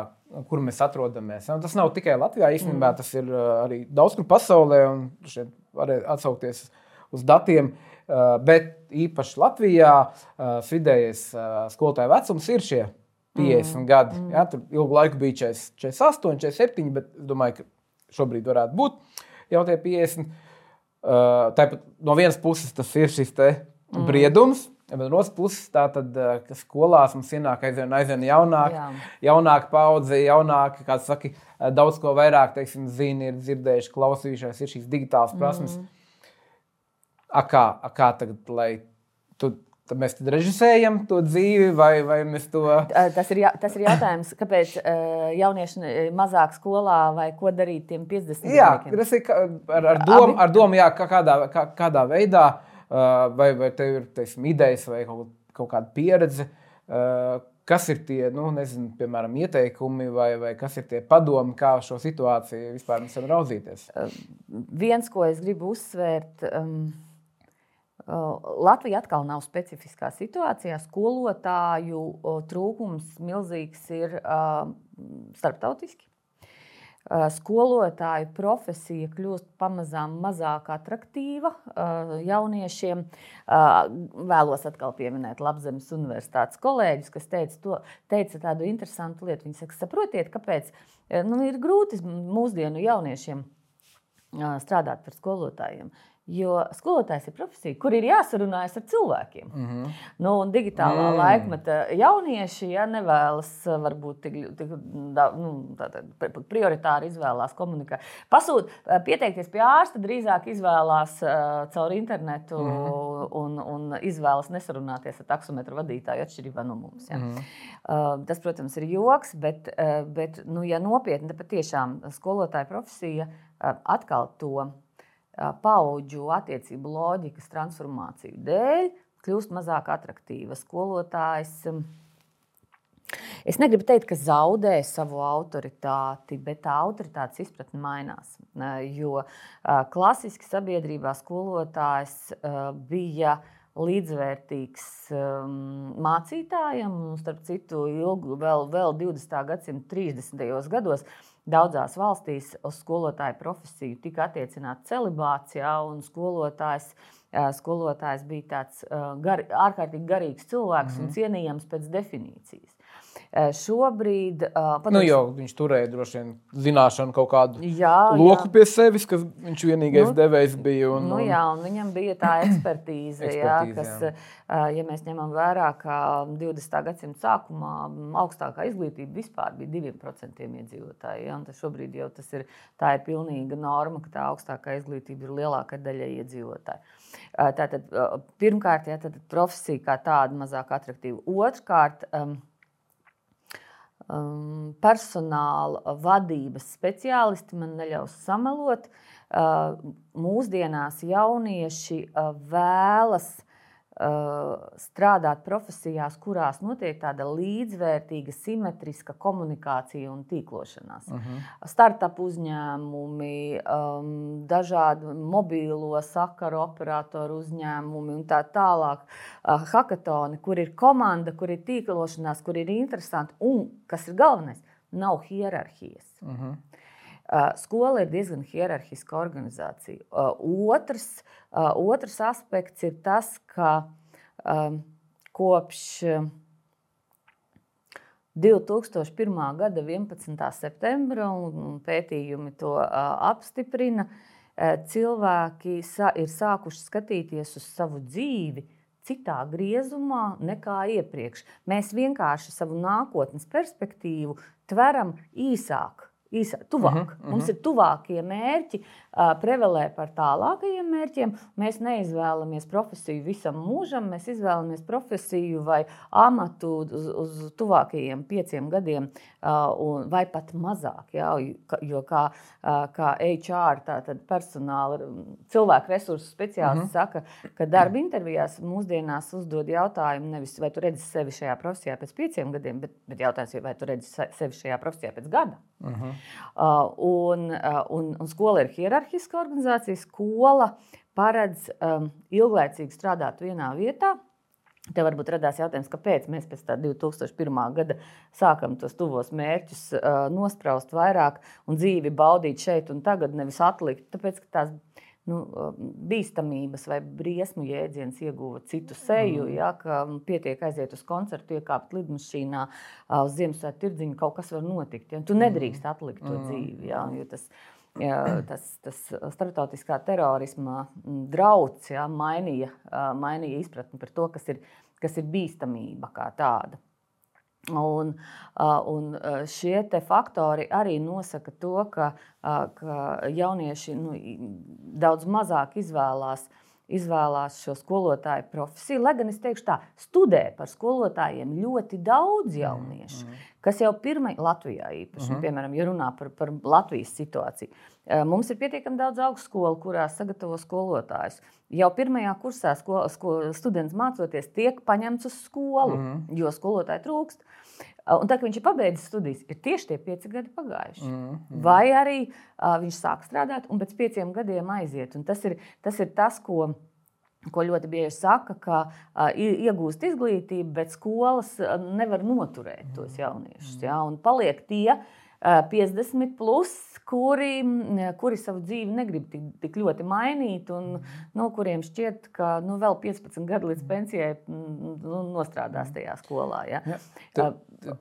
kur mēs atrodamies. Tas nav tikai Latvijā, īstenībā mm. tas ir uh, arī daudz kur pasaulē, un šeit var atsaukties uz datiem. Uh, bet īpaši Latvijā uh, vidējais skolotāja vecums ir šie 50 mm. gadi. Mm. Ja, tur ilgu laiku bija 40, 48, 47, bet es domāju, ka šobrīd varētu būt jau tie 50. Tāpat no vienas puses tas ir šis mm. Bet no otras puses, tā tad, eh, skolās mums ienāk aizvien, aizvien jaunāk, Jā. jaunāka paudze, jaunāka, kā saka, eh, daudz ko vairāk, teiksim, zina, ir dzirdējuši, klausījušies, ir šīs digitālas prasmes. Mm. A kā, a kā tagad, lai tu, tad mēs tad režisējam to dzīvi, vai, vai mēs to. Tas ir, jā, tas ir jautājums, kāpēc jaunieši mazāk skolā vai ko darīt tiem 50 gadiem? Jā, tas ir ar, ar domu, ar domu jā, kā kādā, kā, kādā veidā. Uh, vai, vai tev ir teiksim, idejas vai kaut, kaut kāda pieredze, uh, kas ir tie, nu, nezinu, piemēram, ieteikumi vai, vai kas ir tie padomi, kā šo situāciju vispār mēs varam raudzīties? Viens, ko es gribu uzsvērt. Um, Latvija atkal nav specifiskā situācijā. Skolotāju trūkums milzīgs ir starptautiski. Skolotāju profesija kļūst pamazām mazāk attraktīva jauniešiem. Vēlos atkal pieminēt Latvijas Universitātes kolēģus, kas teica, to, teica tādu interesantu lietu. Viņi saka, saprotiet, kāpēc nu, ir grūti mūsdienu jauniešiem strādāt par skolotājiem. Jo skolotājs ir profesija, kur ir jāsarunājas ar cilvēkiem. Mm -hmm. nu, digitālā mm. laikmeta jaunieši ja, nevēlas, varbūt tik, tik nu, tātad, prioritāri izvēlās komunikēt. Pasūt, pieteikties pie ārsta drīzāk izvēlās uh, caur internetu mm -hmm. un, un izvēlas nesarunāties ar taksometru vadītāju atšķirībā no mums. Ja. Mm -hmm. uh, tas, protams, ir joks, bet, uh, bet nu, ja nopietni, tad patiešām skolotāja profesija uh, atkal to paudžu attiecību loģikas transformāciju dēļ kļūst mazāk attraktīva. Skolotājs Es negribu teikt, ka zaudē savu autoritāti, bet tā autoritātes izpratne mainās. Jo klasiski sabiedrībā skolotājs bija līdzvērtīgs mācītājam, un starp citu, ilgu, vēl, vēl 20. gadsimta 30. gados Daudzās valstīs uz skolotāju profesiju tika attiecināta celibāts, jā, un skolotājs, skolotājs bija tāds gar, ārkārtīgi garīgs cilvēks mm -hmm. un mhm. cienījams pēc definīcijas. Eh, šobrīd, uh, pat nu, jau viņš turēja droši vien zināšanu kaut kādu jā, loku jā. pie sevis, kas viņš vienīgais nu, devējs bija. Un, nu, jā, un viņam bija tā ekspertīze, ekspertīze jā, kas, jā. Uh, ja mēs ņemam vērā, ka 20. gadsimta sākumā augstākā izglītība vispār bija 2% iedzīvotāji. Ja, šobrīd jau tas ir, tā ir pilnīga norma, ka tā augstākā izglītība ir lielākā daļa iedzīvotāju. Tātad, pirmkārt, ja, profesija kā tāda mazāk attraktīva. Otrkārt, um, um, personāla vadības speciālisti man neļaus samalot. Uh, mūsdienās jaunieši uh, vēlas strādāt profesijās, kurās notiek tāda līdzvērtīga, simetriska komunikācija un tīklošanās. Uh mhm. -huh. Startup uzņēmumi, um, dažādi mobīlo sakaru operatoru uzņēmumi un tā tālāk. Uh, hackathoni, kur ir komanda, kur ir tīklošanās, kur ir interesanti un, kas ir galvenais, nav hierarhijas. Uh mhm. -huh. Uh, skola ir diezgan hierarhiska organizācija. Uh, otrs, uh, otrs aspekts ir tas, ka um, kopš 2001. gada 11. septembra, un pētījumi to apstiprina, cilvēki ir sākuši skatīties uz savu dzīvi citā griezumā nekā iepriekš. Mēs vienkārši savu nākotnes perspektīvu tveram īsāk īsā, tuvāk. Uh -huh, uh -huh. Mums ir tuvākie mērķi, uh, prevelē par tālākajiem mērķiem. Mēs neizvēlamies profesiju visam mūžam, mēs izvēlamies profesiju vai amatu uz, uz tuvākajiem pieciem gadiem, uh, vai pat mazāk. Jā, jo kā, uh, kā HR, tātad personāla cilvēku resursu speciālists, uh -huh. saka, ka darba intervijās mūsdienās uzdod jautājumu nevis vai tu redzi sevi šajā profesijā pēc pieciem gadiem, bet, bet jautājums, vai tu redzi sevi šajā profesijā pēc gada. Uh -huh. Uh, un, uh, un, un skola ir hierarhiska organizācija. Skola paredz um, ilglaicīgi strādāt vienā vietā. Te varbūt radās jautājums, kāpēc mēs pēc 2001. gada sākam tos tuvos mērķus uh, nospraust vairāk un dzīvi baudīt šeit un tagad, nevis atlikt. Tāpēc, ka tās nu, bīstamības vai briesmu jēdziens ieguva citu seju. Mm. Ja, ka pietiek aiziet uz koncertu, iekāpt lidmašīnā, uz Ziemassvētku tirdziņu, kaut kas var notikt. Ja. Tu nedrīkst atlikt to mm. dzīvi. Ja, tas, ja, tas, tas starptautiskā terorisma drauds ja, mainīja, mainīja izpratni par to, kas ir, kas ir bīstamība kā tāda. Un, un šie faktori arī nosaka to, ka, ka jaunieši nu, daudz mazāk izvēlās, izvēlās šo skolotāju profesiju. Lai gan es teikšu, tā studē par skolotājiem ļoti daudz jauniešu, mm. kas jau pirmā Latvijā īpaši, mm piemēram, ja runā par, par Latvijas situāciju. Mums ir pietiekami daudz augstskolu, kurās sagatavo skolotājus. Jau pirmajā kursā sko, sko, students mācoties, tiek paņemts uz skolu, mm jo skolotāji trūkst. Un tā, kad viņš ir pabeidzis studijas, ir tieši tie pieci gadi pagājuši. Mm, mm. Vai arī uh, viņš sāk strādāt un pēc pieciem gadiem aiziet. Un tas ir tas, ir tas ko ko ļoti bieži saka, ka uh, iegūst izglītību, bet skolas uh, nevar noturēt tos jauniešus. Ja? Un paliek tie uh, 50, plus, kuri, kuri savu dzīvi negrib tik, tik ļoti mainīt, un nu, kuriem šķiet, ka nu, vēl 15 gadu līdz pensijai nu, nostrādās tajā skolā. Ja? Ja. Tu,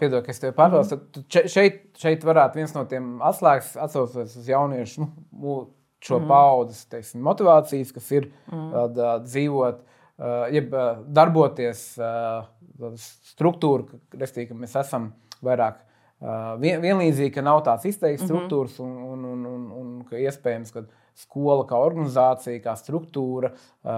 piedod, ka es tevi pārtraucu. Mm. Šeit, šeit varētu viens no tiem atslēgas atsaucoties uz jauniešu. Nu, šo mm. paudzes teiksim, motivācijas, kas ir mm. uh, dzīvot, uh, jeb darboties struktūra, ka mēs esam vairāk vien, vienlīdzīgi, ka nav tādas izteiktas -hmm. struktūras un, un, un, un, un ka iespējams, ka skola kā organizācija, kā struktūra,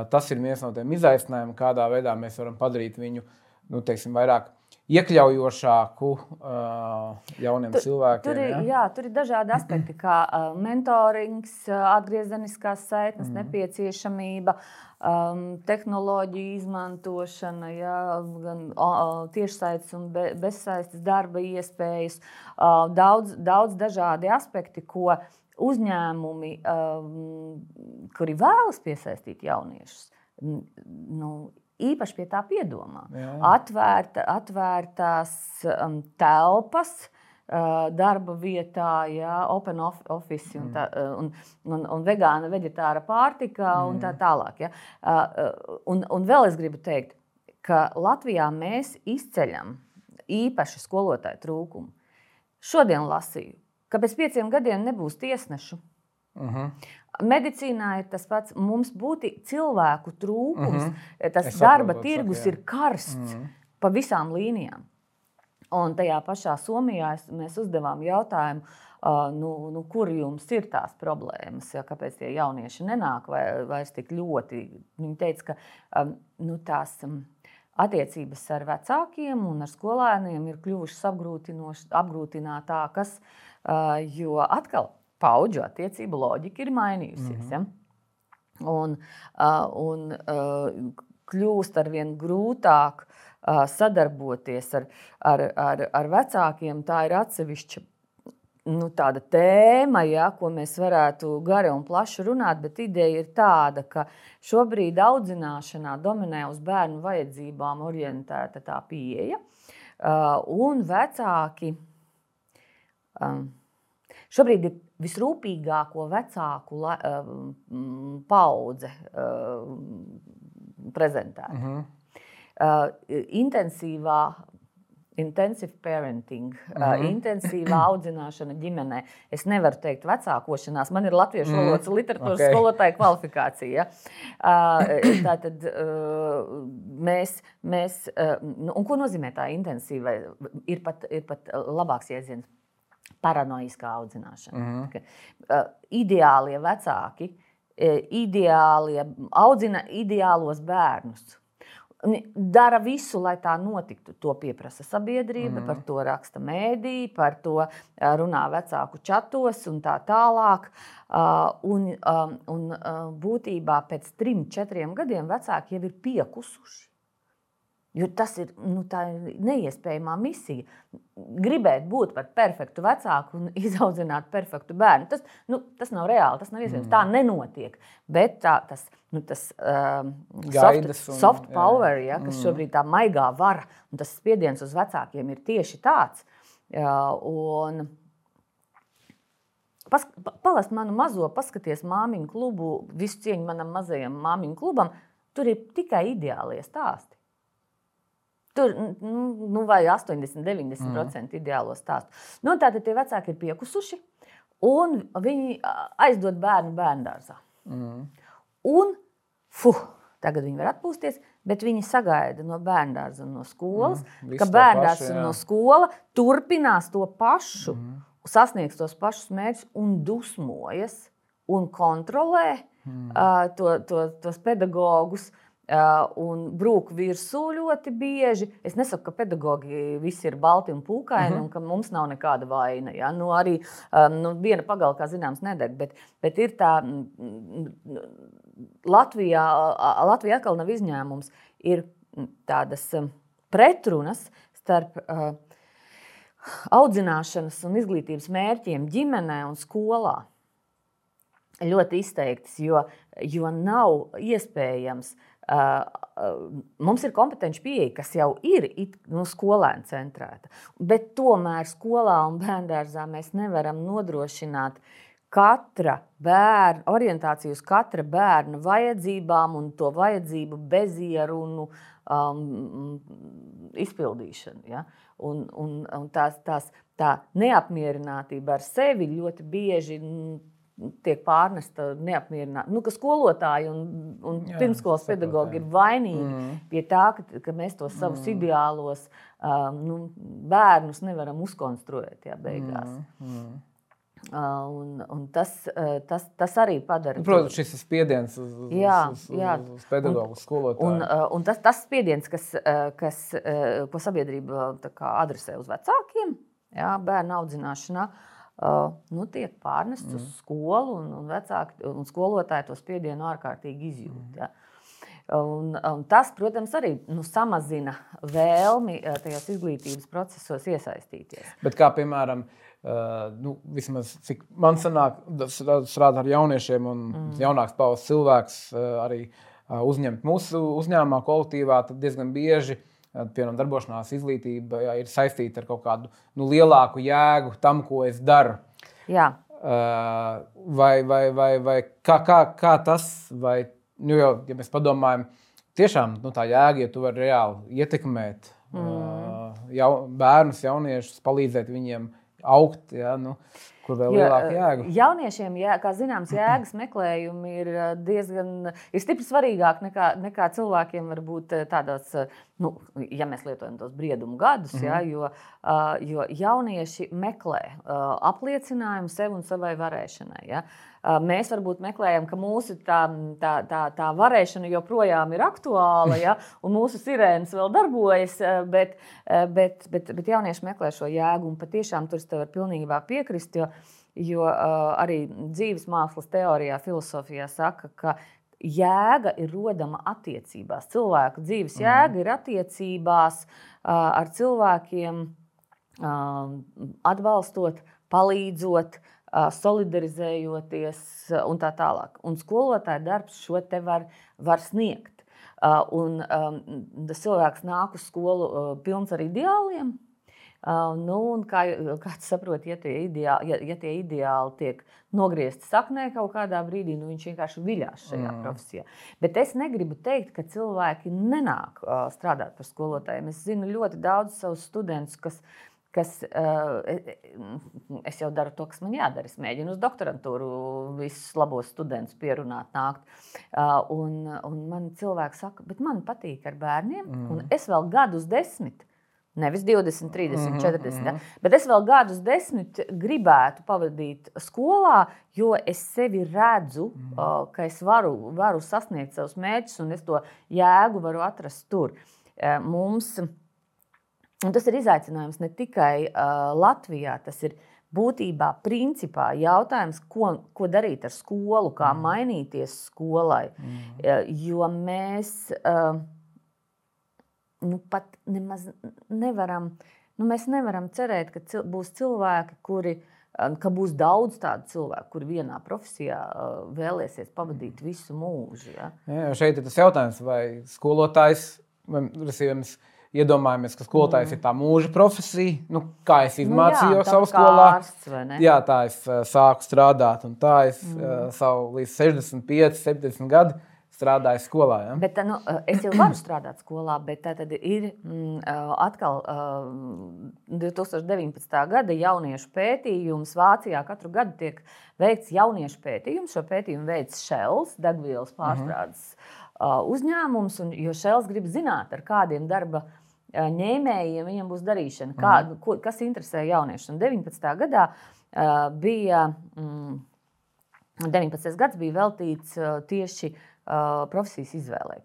tas ir viens no tiem izaicinājumiem, kādā veidā mēs varam padarīt viņu nu, teiksim, vairāk iekļaujošāku uh, jauniem tur, cilvēkiem. Tur ir, ja? jā, tur ir dažādi aspekti, kā uh, mentorings, uh, atgriezeniskās saitnes mm. nepieciešamība, um, tehnoloģiju izmantošana, jā, gan uh, tiešsaistes un be, bezsaistes darba iespējas. Uh, daudz, daudz dažādi aspekti, ko uzņēmumi, um, kuri vēlas piesaistīt jauniešus, nu, īpaši pie tā piedomā. Jā. Atvērta, atvērtās um, telpas. Uh, darba vietā, jā, open office, un, mm. tā, uh, un, un, un vegāna, vegetāra pārtika un tā tālāk. Ja. Uh, uh, un, un vēl es gribu teikt, ka Latvijā mēs izceļam īpaši skolotāju trūkumu. Šodien lasīju, ka pēc pieciem gadiem nebūs tiesnešu. Uh mhm. -huh. Medicīnā ir tas pats. Mums būtu cilvēku trūkums, mm -hmm. tas es darba saprotu, tirgus saka, ir karsts mm -hmm. pa visām līnijām. Un tajā pašā Somijā mēs uzdevām jautājumu, uh, nu, nu, kur jums ir tās problēmas, ja, kāpēc tie jaunieši nenāk vai, vairs tik ļoti. Viņi teica, ka um, nu, tās. Um, Attiecības ar vecākiem un ar skolēniem ir kļuvušas apgrūtinātākas, uh, jo atkal paudžu attiecību loģika ir mainījusies. Mm -hmm. ja? Un, un kļūst ar vien grūtāk sadarboties ar, ar, ar, ar vecākiem. Tā ir atsevišķa nu, tēma, ja, ko mēs varētu gari un plaši runāt, bet ideja ir tāda, ka šobrīd audzināšanā dominē uz bērnu vajadzībām orientēta tā pieeja, un vecāki. Šobrīd ir visrūpīgāko vecāku la, uh, paudze uh, prezentēta. Mm -hmm. uh, intensīvā Intensive parenting, mm -hmm. uh, intensīvā audzināšana ģimenē. Es nevaru teikt, vecākošanās. Man ir latviešu mhm. valodas mm literatūras okay. skolotāja kvalifikācija. Uh, Tātad uh, mēs, mēs uh, nu, un ko nozīmē tā intensīva? Ir pat, ir pat labāks jēdziens paranoiskā audzināšana. Mm -hmm. Ka, uh, ideālie vecāki uh, ideālie, audzina ideālos bērnus. Dara visu, lai tā notiktu. To pieprasa sabiedrība, mm. par to raksta mēdī, par to runā vecāku čatos un tā tālāk. Un, un būtībā pēc trim, četriem gadiem vecāki jau ir piekusuši. Jo tas ir nu, neiespējama misija. Gribēt būt par perfektu vecāku un izaudzināt perfektu bērnu. Tas, nu, tas nav reāli, tas nav iespējams. Mm. Tā nenotiek. Bet tā, tas, nu, tas um, soft, un, soft power, jā. ja, kas mm. šobrīd tā maigā vara, un tas spiediens uz vecākiem ir tieši tāds. Jā, un, Pas, palast manu mazo, paskaties māmiņu klubu, visu cieņu manam mazajam māmiņu klubam. Tur ir tikai ideālie stāsti. Tur nu, nu, vai 80, 90% mm. ideālo stāstu. Nu, tātad tie vecāki ir piekusuši, un viņi aizdod bērnu bērnu dārzā. Mm. Un, fuh, tagad viņi var atpūsties, bet viņi sagaida no bērnu dārza un no skolas, mm. ka bērnu dārza un no skola turpinās to pašu, mm. sasniegs tos pašus mērķus un dusmojas un kontrolē mm. uh, to, to, tos pedagogus. Uh, un brūk virsū ļoti bieži. Es nesaku, ka pedagogi visi ir balti un pūkaini, uh -huh. un ka mums nav nekāda vaina. Ja? Nu, arī um, nu, viena pagala, kā zināms, nedeg, bet, bet ir tā, Latvijā, Latvija atkal nav izņēmums. Ir tādas pretrunas starp uh, audzināšanas un izglītības mērķiem ģimenē un skolā ļoti izteiktas, jo, jo nav iespējams. Uh, mums ir kompetenci pieeja, kas jau ir nu, skolēna centrēta, bet tomēr skolā un bērngārzā mēs nevaram nodrošināt katra bērna, orientāciju uz katra bērna vajadzībām un to vajadzību bezierunu um, izpildīšanu. Ja? Un, un, un tās, tās, tā neapmierinātība ar sevi ļoti bieži tiek pārnesta neapmierināta. Nu, ka skolotāji un, un jā, pirmskolas pedagogi ir vainīgi mm. pie tā, ka, ka mēs tos savus mm. ideālos um, nu, bērnus nevaram uzkonstruēt jā, beigās. Mm. Mm. Uh, un, un tas, uh, tas, tas arī padara. Protams, šis spiediens uz, uz, jā, uz, uz, jā. uz pedagogu, skolotāju. Un, uh, un tas, tas spiediens, kas, kas, ko sabiedrība adresē uz vecākiem, jā, bērnu audzināšanā, uh, Uh, nu, tiek pārnests mm. uz skolu, un, un, vecāki, un skolotāji to spiedienu ārkārtīgi izjūt. Mm. Ja. Un, un tas, protams, arī nu, samazina vēlmi uh, tajos izglītības procesos iesaistīties. Bet kā piemēram, uh, nu, vismaz cik man sanāk, strādāt ar jauniešiem un mm. jaunāks paudzes cilvēks uh, arī uh, uzņemt mūsu uzņēmumā, kolektīvā, tad diezgan bieži uh, piemēram, darbošanās izglītība jā, ir saistīta ar kaut kādu nu, lielāku jēgu tam, ko es daru. Jā. Uh, vai, vai, vai, vai kā, kā, kā tas, vai, nu, jau, ja mēs padomājam, tiešām nu, tā jēga, ja tu vari reāli ietekmēt mm. uh, jau, bērnus, jauniešus, palīdzēt viņiem augt. Ja, nu, Kur vēl jo, lielāka jēga? Jauniešiem, jā, kā zināms, jēgas meklējumi ir diezgan ir stipri svarīgāki nekā, nekā cilvēkiem varbūt tādos, nu, ja mēs lietojam tos briedumu gadus, mm -hmm. jā, jo, jo jaunieši meklē apliecinājumu sev un savai varēšanai. Jā. Mēs varbūt meklējam, ka mūsu tā, tā, tā, tā varēšana joprojām ir aktuāla, ja, un mūsu sirēnas vēl darbojas, bet, bet, bet, bet jaunieši meklē šo jēgu. Un patiešām tur es tev varu pilnībā piekrist, jo, jo arī dzīves mākslas teorijā, filozofijā saka, ka jēga ir rodama attiecībās. Cilvēka dzīves mhm. jēga ir attiecībās ar cilvēkiem, atbalstot, palīdzot, solidarizējoties un tā tālāk. Un skolotāja darbs šo te var, var sniegt. Un tas cilvēks nāk uz skolu pilns ar ideāliem. Nu, kā kā saprot, ja tie, ideāli, ja, ja tie ideāli tiek nogriezti saknē kaut kādā brīdī, nu, viņš vienkārši viļās šajā mm. profesijā. Bet es negribu teikt, ka cilvēki nenāk strādāt par skolotājiem. Es zinu ļoti daudz savus studentus, kas kas uh, es jau daru to, kas man jādara. Es mēģinu uz doktorantūru visus labos studentus pierunāt, nākt. Uh, un, un man cilvēki saka, bet man patīk ar bērniem, mm. un es vēl gadus desmit. Nevis 20, 30, mm -hmm, 40. Mm -hmm. Bet es vēl gadus desmit gribētu pavadīt skolā, jo es sevi redzu, mm -hmm. uh, ka es varu, varu sasniegt savus mērķus, un es to jēgu varu atrast tur. Uh, mums Un tas ir izaicinājums ne tikai uh, Latvijā, tas ir būtībā principā jautājums, ko, ko darīt ar skolu, kā mm. mainīties skolai. Mm. Jo mēs uh, nu, pat nemaz nevaram, nu, mēs nevaram cerēt, ka cil būs cilvēki, kuri. Ka būs daudz tādu cilvēku, kuri vienā profesijā uh, vēlēsies pavadīt visu mūžu. Ja? Jā, šeit ir tas jautājums, vai skolotājs, vai, iedomājamies, ka skolotājs mm. ir tā mūža profesija. Nu, kā es izmācījos nu, savā skolā, ārsts, jā, tā es uh, sāku strādāt, un tā es mm. uh, savu līdz 65, 70 gadiem strādāju skolā. Ja? Bet, nu, es jau varu strādāt skolā, bet tā ir mm, atkal uh, 2019. gada jauniešu pētījums. Vācijā katru gadu tiek veikts jauniešu pētījums. Šo pētījumu veids Shells, degvielas mhm. pārstrādes mm -hmm. uzņēmums, un, jo Shells grib zināt, ar kādiem darba ņēmējiem viņam būs darīšana, kā, mm. ko, kas interesē jauniešus. Un 19. gadā uh, bija mm, 19. gads bija veltīts tieši uh, profesijas izvēlē.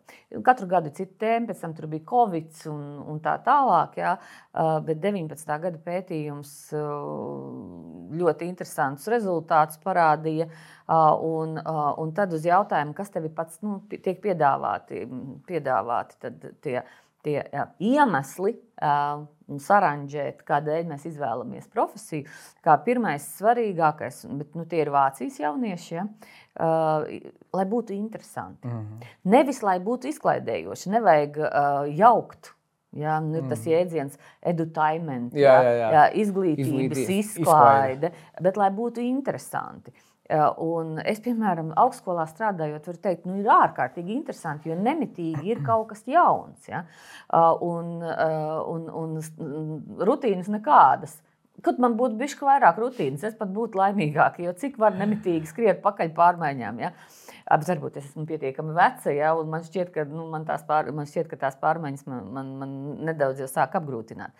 Katru gadu ir cita tēma, pēc tam tur bija Covid un, un tā tālāk. Jā, uh, bet 19. gada pētījums uh, ļoti interesants rezultātus parādīja. Un, un tad uz jautājumu, kas tev ir pats nu, tiek piedāvāti, piedāvāti tie tie jā, iemesli un saranžēt, kādēļ mēs izvēlamies profesiju. Kā pirmais, svarīgākais, bet nu, tie ir Vācijas jaunieši, ja, lai būtu interesanti. Mm -hmm. Nevis lai būtu izklaidējoši, nevajag jaukt. Ja, nu, mm. Tas jēdziens edutainment, jā, jā, jā. Jā, izglītības Izglītības izklaide, bet lai būtu interesanti. Uh, Un es, piemēram, augstskolā strādājot, varu teikt, nu, ir ārkārtīgi interesanti, jo nemitīgi ir kaut kas jauns. Ja? Un, un, un rutīnas nekādas. Kad man būtu bijis vairāk rutīnas, es pat būtu laimīgāka, jo cik var nemitīgi skriet pakaļ pārmaiņām. Ja? Bet varbūt es esmu pietiekami veca, ja, un man šķiet, ka, nu, man pār, man šķiet, ka tās pārmaiņas man, man, man nedaudz jau sāk apgrūtināt.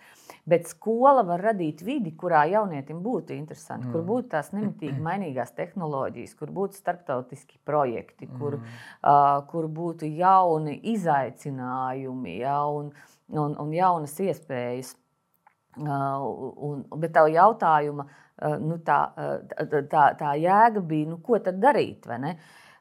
Bet skola var radīt vidi, kurā jaunietim būtu interesanti, mm. kur būtu tās nemitīgi mainīgās tehnoloģijas, kur būtu starptautiski projekti, mm. kur, uh, kur būtu jauni izaicinājumi ja, un, un, un jaunas iespējas. Uh, un, bet tā jautājuma, uh, nu, tā, uh, tā, tā jēga bija, nu, ko tad darīt?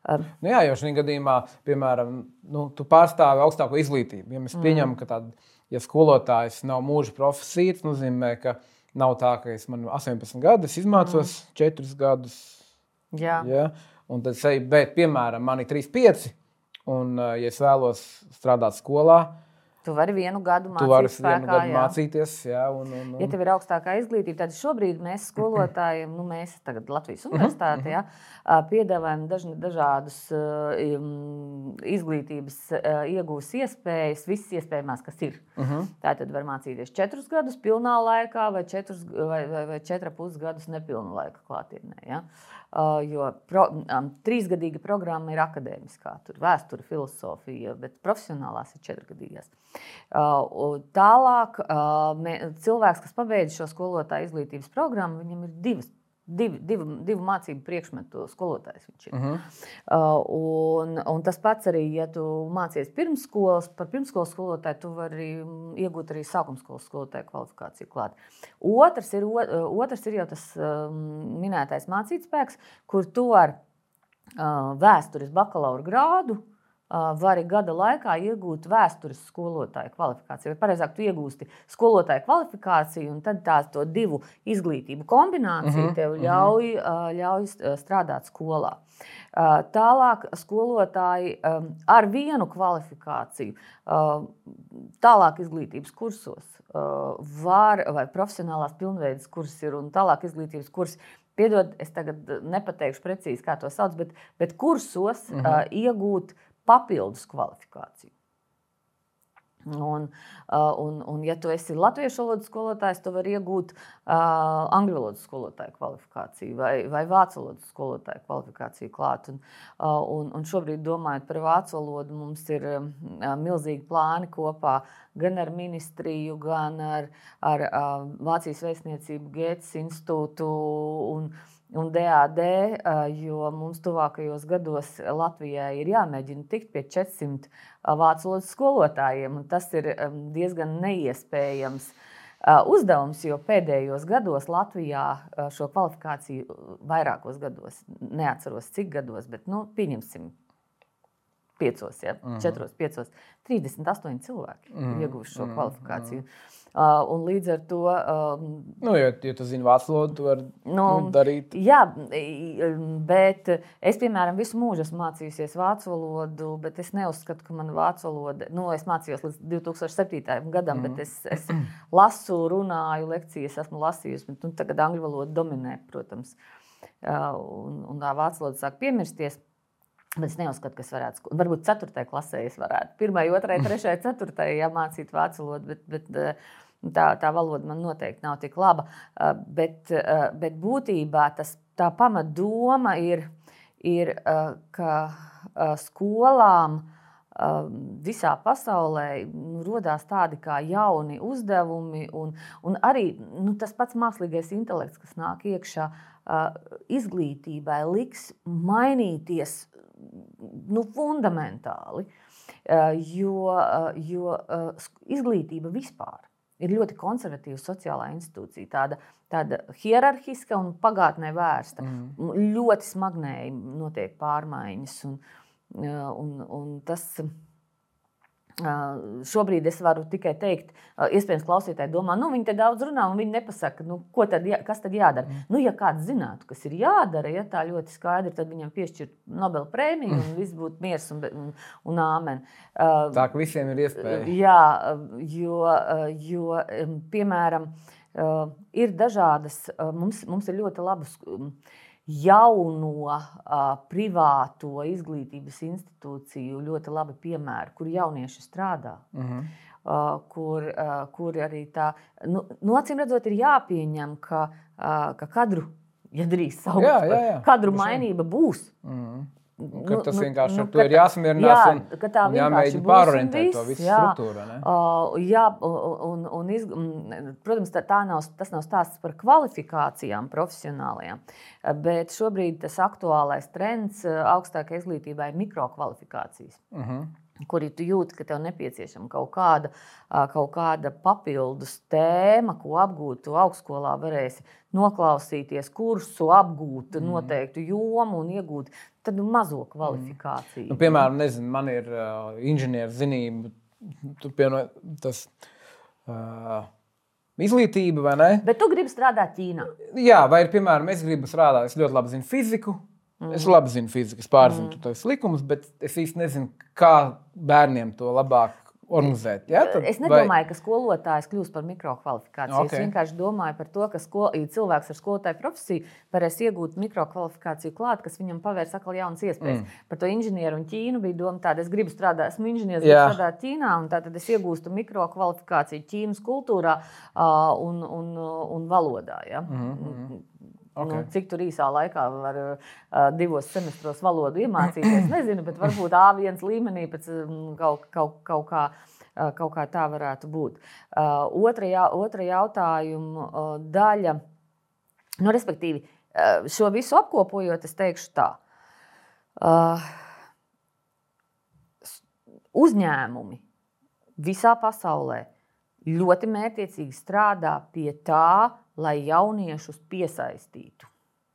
Nu jā, jau šajā gadījumā, piemēram, nu, tu pārstāvi augstāko izglītību. Ja mēs mm. pieņemam, ka, tād, ja skolotājs nav mūža profesija, tas nozīmē, ka nav tā, ka es man 18 gadus izmācos, mm. 4 gadus. Jā. Ja, un tad, bet, piemēram, man ir 3, 5, un, ja es vēlos strādāt skolā, Tu vari vienu gadu mācīties. Tu vari vienu gadu jā. mācīties, jā. Un, un, un... Ja tev ir augstākā izglītība, tad šobrīd mēs skolotājiem, nu mēs tagad Latvijas mhm, universitātē, jā, mhm. piedāvājam daž, dažādus um, izglītības uh, iegūs iespējas, visas iespējamās, kas ir. Uh mhm. -huh. Tā tad var mācīties četrus gadus pilnā laikā vai četrus vai, vai, vai četra pusgadus nepilnu laika klātienē. Ja? Uh, jo pro, um, trīsgadīga programma ir akadēmiskā, tur vēsture, filozofija, bet profesionālās ir četrgadīgās. Uh, tālāk, uh, cilvēks, kas pabeidz šo skolotāju izglītības programmu, viņam ir divas divu, divu, divu mācību priekšmetu skolotājs. Uh -huh. uh, un, un tas pats arī, ja tu mācies pirmsskolas, par pirmsskolas skolotāju, tu vari iegūt arī sākuma skolas skolotāju kvalifikāciju. Klāt. Otrs ir, otrs ir jau tas um, minētais mācītspēks, kur tu ar uh, vēstures bakalaura grādu vari gada laikā iegūt vēstures skolotāju kvalifikāciju. Vai pareizāk, tu iegūsti skolotāju kvalifikāciju, un tad tā to divu izglītību kombinācija mm -hmm. tev ļauj, ļauj strādāt skolā. Tālāk skolotāji ar vienu kvalifikāciju, tālāk izglītības kursos var, vai profesionālās pilnveidas kurs ir un tālāk izglītības kurs. Piedod, es tagad nepateikšu precīzi, kā to sauc, bet, bet kursos mm -hmm. uh, iegūt uh, papildus kvalifikāciju. Un, uh, un, un, ja tu esi latviešu valodas skolotājs, tu vari iegūt uh, angļu valodas skolotāju kvalifikāciju vai, vai vācu valodas skolotāju kvalifikāciju klāt. Un, uh, un, un šobrīd, domājot par vācu valodu, mums ir uh, milzīgi plāni kopā gan ar ministriju, gan ar, ar uh, Vācijas vēstniecību, Gētas institūtu. Un, uh, un DAD, jo mums tuvākajos gados Latvijai ir jāmēģina tikt pie 400 vācu valodas skolotājiem. Tas ir diezgan neiespējams uzdevums, jo pēdējos gados Latvijā šo kvalifikāciju vairākos gados, neatceros cik gados, bet nu, pieņemsim piecos, ja, uh -huh. četros, piecos, 38 cilvēki -huh. ieguvuši šo kvalifikāciju. Uh -huh. Uh, un līdz ar to. Um, nu, ja, ja tu zini vācu valodu, tu vari nu, nu, darīt. Jā, bet es, piemēram, visu mūžu esmu mācījusies vācu valodu, bet es neuzskatu, ka mana vācu valoda, nu, es mācījos līdz 2007. gadam, mm. bet es, es lasu, runāju lekcijas, esmu lasījusi, bet nu, tagad angļu valoda dominē, protams. Uh, un, un tā vācu valoda sāk piemirsties. Bet es neuzskatu, ka es varētu, varbūt 4. klasē es varētu, 1, 2, 3, 4. Ja mācīt vācu valodu, bet, bet tā, tā valoda man noteikti nav tik laba. Bet, bet būtībā tas, tā pamatdoma ir, ir, ka skolām visā pasaulē nu, radās tādi kā jauni uzdevumi, un, un arī nu, tas pats mākslīgais intelekts, kas nāk iekšā izglītībai, liks mainīties nu, fundamentāli. Jo, jo izglītība vispār ir ļoti konservatīva sociālā institūcija, tāda, tāda hierarhiska un pagātnē vērsta. Mm. Ļoti smagnēji notiek pārmaiņas. Un, un, un tas Šobrīd es varu tikai teikt, iespējams, klausītāji domā, nu, viņi te daudz runā, un viņi nepasaka, nu, tad, kas tad jādara. Mm. Nu, ja kāds zinātu, kas ir jādara, ja tā ļoti skaidri, tad viņam piešķirt Nobela prēmiju, un viss būtu miers un, un, un āmen. Tā ka visiem ir iespēja. Jā, jo, jo piemēram, ir dažādas, mums, mums ir ļoti labas jauno privāto izglītības institūciju ļoti labi piemēri, kur jaunieši strādā. Uh -huh. Uh, kur, uh, kur arī tā, nu, nu, acīm redzot, ir jāpieņem, ka, uh, ka kadru, ja drīz saukt, jā, jā, jā. kadru mainība būs. Nu, ka tas nu, vienkārši nu, to ir jāsamierinās jā, un, un jāmēģina pārorientēt to visu jā, struktūru. Ne? Uh, jā, un, un iz, protams, tā, tā nav, tas nav stāsts par kvalifikācijām profesionālajām, bet šobrīd tas aktuālais trends augstākajai izglītībai ir mikrokvalifikācijas. Uh mhm. -huh kuri tu jūti, ka tev nepieciešama kaut kāda, kaut kāda papildus tēma, ko apgūt. Tu augstskolā varēsi noklausīties kursu, apgūt mm. noteiktu jomu un iegūt tādu mazo kvalifikāciju. Mm. Nu, piemēram, nezinu, man ir uh, inženierzinība, tas. Uh, Izglītība, vai ne? Bet tu gribi strādāt Ķīnā. Jā, vai ir, piemēram, es gribu strādāt, es ļoti labi zinu fiziku, Mm. Es labi zinu fizikas, pārzinu mm. tos likumus, bet es īsti nezinu, kā bērniem to labāk organizēt. Ja? Tad, es nedomāju, vai... ka skolotājs kļūs par mikrokvalifikāciju. Okay. Es vienkārši domāju par to, ka skol... cilvēks ar skolotāju profesiju varēs iegūt mikrokvalifikāciju klāt, kas viņam pavērs atkal jaunas iespējas. Mm. Par to inženieru un Ķīnu bija doma tāda, es gribu strādāt, esmu inženieris, gribu strādāt Ķīnā, un tad es iegūstu mikrokvalifikāciju Ķīnas kultūrā uh, un, un, un valodā. Ja? Mm -hmm. Nu, okay. Nu, cik tur īsā laikā var uh, divos semestros valodu iemācīties, nezinu, bet varbūt A1 līmenī pēc kaut, kaut, kaut, kā, kaut kā tā varētu būt. Uh, otra, jā, otra jautājuma uh, daļa, nu, respektīvi, uh, šo visu apkopojot, es teikšu tā. Uh, uzņēmumi visā pasaulē ļoti mērķiecīgi strādā pie tā, lai jauniešus piesaistītu.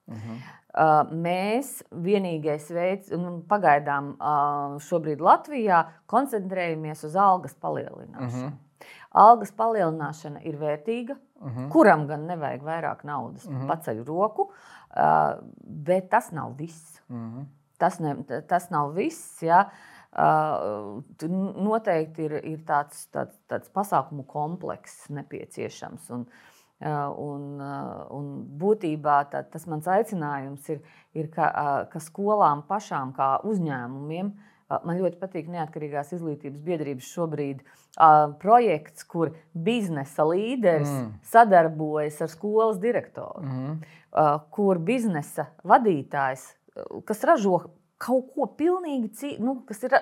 Uh -huh. Uh, mēs vienīgais veids, un pagaidām uh, šobrīd Latvijā koncentrējamies uz algas palielināšanu. Uh -huh. Algas palielināšana ir vērtīga, uh -huh. kuram gan nevajag vairāk naudas, uh -huh. paceļ roku, uh, bet tas nav viss. Uh -huh. tas, ne, tas nav viss. Ja? Uh, noteikti ir, ir tāds, tāds, tāds pasākumu komplekss nepieciešams. Un, uh, Un, un būtībā tā, tas mans aicinājums ir, ir ka, ka skolām pašām, kā uzņēmumiem, man ļoti patīk neatkarīgās izglītības biedrības šobrīd projekts, kur biznesa līderis mm. sadarbojas ar skolas direktoru, mm. kur biznesa vadītājs, kas ražo kaut ko pilnīgi citu, nu, kas ir,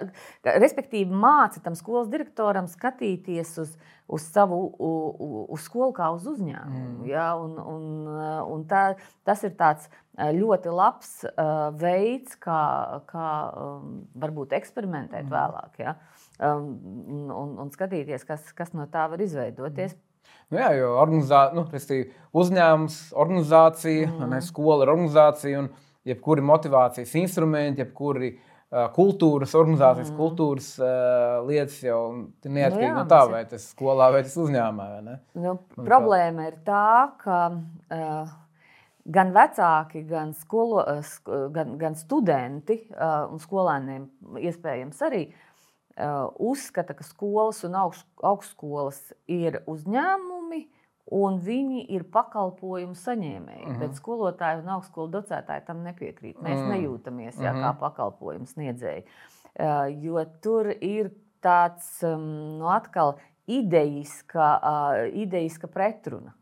respektīvi, māca tam skolas direktoram skatīties uz, uz savu uz skolu kā uz uzņēmumu. Mm. Ja? Un, un, un tā, tas ir tāds ļoti labs uh, veids, kā, kā um, varbūt eksperimentēt mm. vēlāk. Ja? Um, un, un skatīties, kas, kas no tā var izveidoties. Mm. Nu jā, jo organizā, nu, uzņēmums, organizācija, mm. ne, skola ir organizācija. Un, jebkuri motivācijas instrumenti, jebkuri kultūras, organizācijas mm. kultūras uh, lietas jau ir neatkarīgi nu, jā, no tā, vai tas skolā vai tas uzņēmumā. Nu, problēma ir tā, ka uh, gan vecāki, gan, skolo, uh, gan, gan studenti uh, un skolēniem iespējams arī uh, uzskata, ka skolas un augst, augstskolas ir uzņēmumi un viņi ir pakalpojumu saņēmēji. Mm -hmm. Bet skolotāji un augstskolu docētāji tam nepiekrīt. Mēs mm. nejūtamies jā, kā mhm. pakalpojumu sniedzēji. Uh, jo tur ir tāds um, nu, atkal idejiska, uh, idejiska pretruna.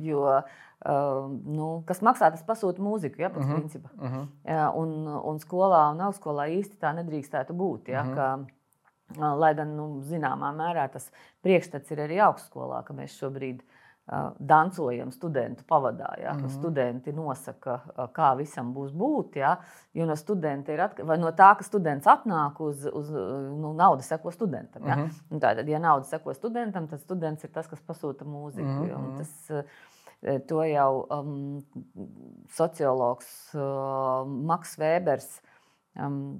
Jo, uh, nu, kas maksā, tas pasūta mūziku, ja, pēc mm -hmm. principa. Mm -hmm. uh, un, un skolā un augstskolā īsti tā nedrīkstētu būt. Ja, mm -hmm. Lai gan nu, zināmā mērā tas priekšstats ir arī augstskolā, ka mēs šobrīd uh, dancojam studentu pavadā. Ja, mm -hmm. Studenti nosaka, uh, kā visam būs būt. Ja, jo no, atk... no tā, ka students atnāk uz, uz nu, naudu, seko studentam. Ja. Mm -hmm. Tātad, ja nauda seko studentam, tad students ir tas, kas pasūta mūziku. Mm -hmm. Tas, uh, To jau um, sociologs uh, Maks Vēbers um,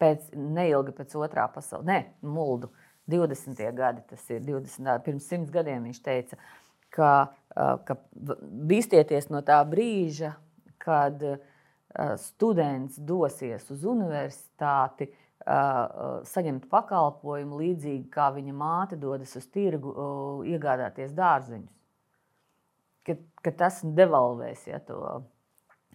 pēc, neilgi pēc otrā pasaules, ne, muldu, 20. gadi, tas ir 20, pirms simts gadiem viņš teica, ka, ka bīstieties no tā brīža, kad students dosies uz universitāti, saņemt pakalpojumu līdzīgi kā viņa māte dodas uz tirgu iegādāties dārziņus. Ka, ka tas devalvēs ja, to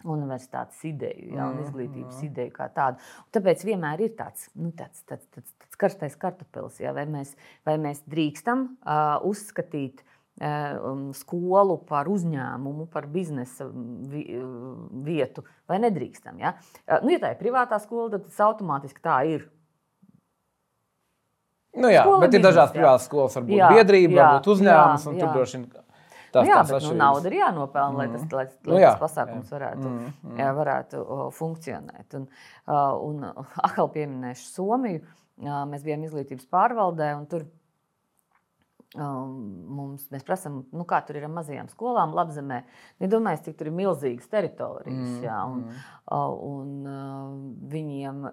universitātes ideju, ja, un mm, izglītības mm. ideju kā tādu. Un tāpēc vienmēr ir tāds, nu, tāds, tāds, tāds, tāds karstais kartupelis, ja, vai, mēs, vai mēs drīkstam uh, uzskatīt uh, skolu par uzņēmumu, par biznesa vi, vietu, vai nedrīkstam. Ja. Uh, nu, ja tā ir privātā skola, tad tas automātiski tā ir. Nu jā, skola bet ir dažādas privātas skolas, varbūt jā, biedrība, jā, varbūt uzņēmums, jā, un tur droši vien Nu, jā, bet nu, nauda ir jānopelna, mm. lai tas, lai, lai nu, jā, tas pasākums jā. varētu, mm. Mm. Jā, varētu uh, funkcionēt. Un, un atkal pieminēšu Somiju. Mēs bijām izglītības pārvaldē, un tur um, mums, mēs prasām, nu, kā tur ir ar mazajām skolām, Latvijā. Nedomājiet, cik tur ir milzīgas teritorijas. Mm. Jā, un, mm. un uh, viņiem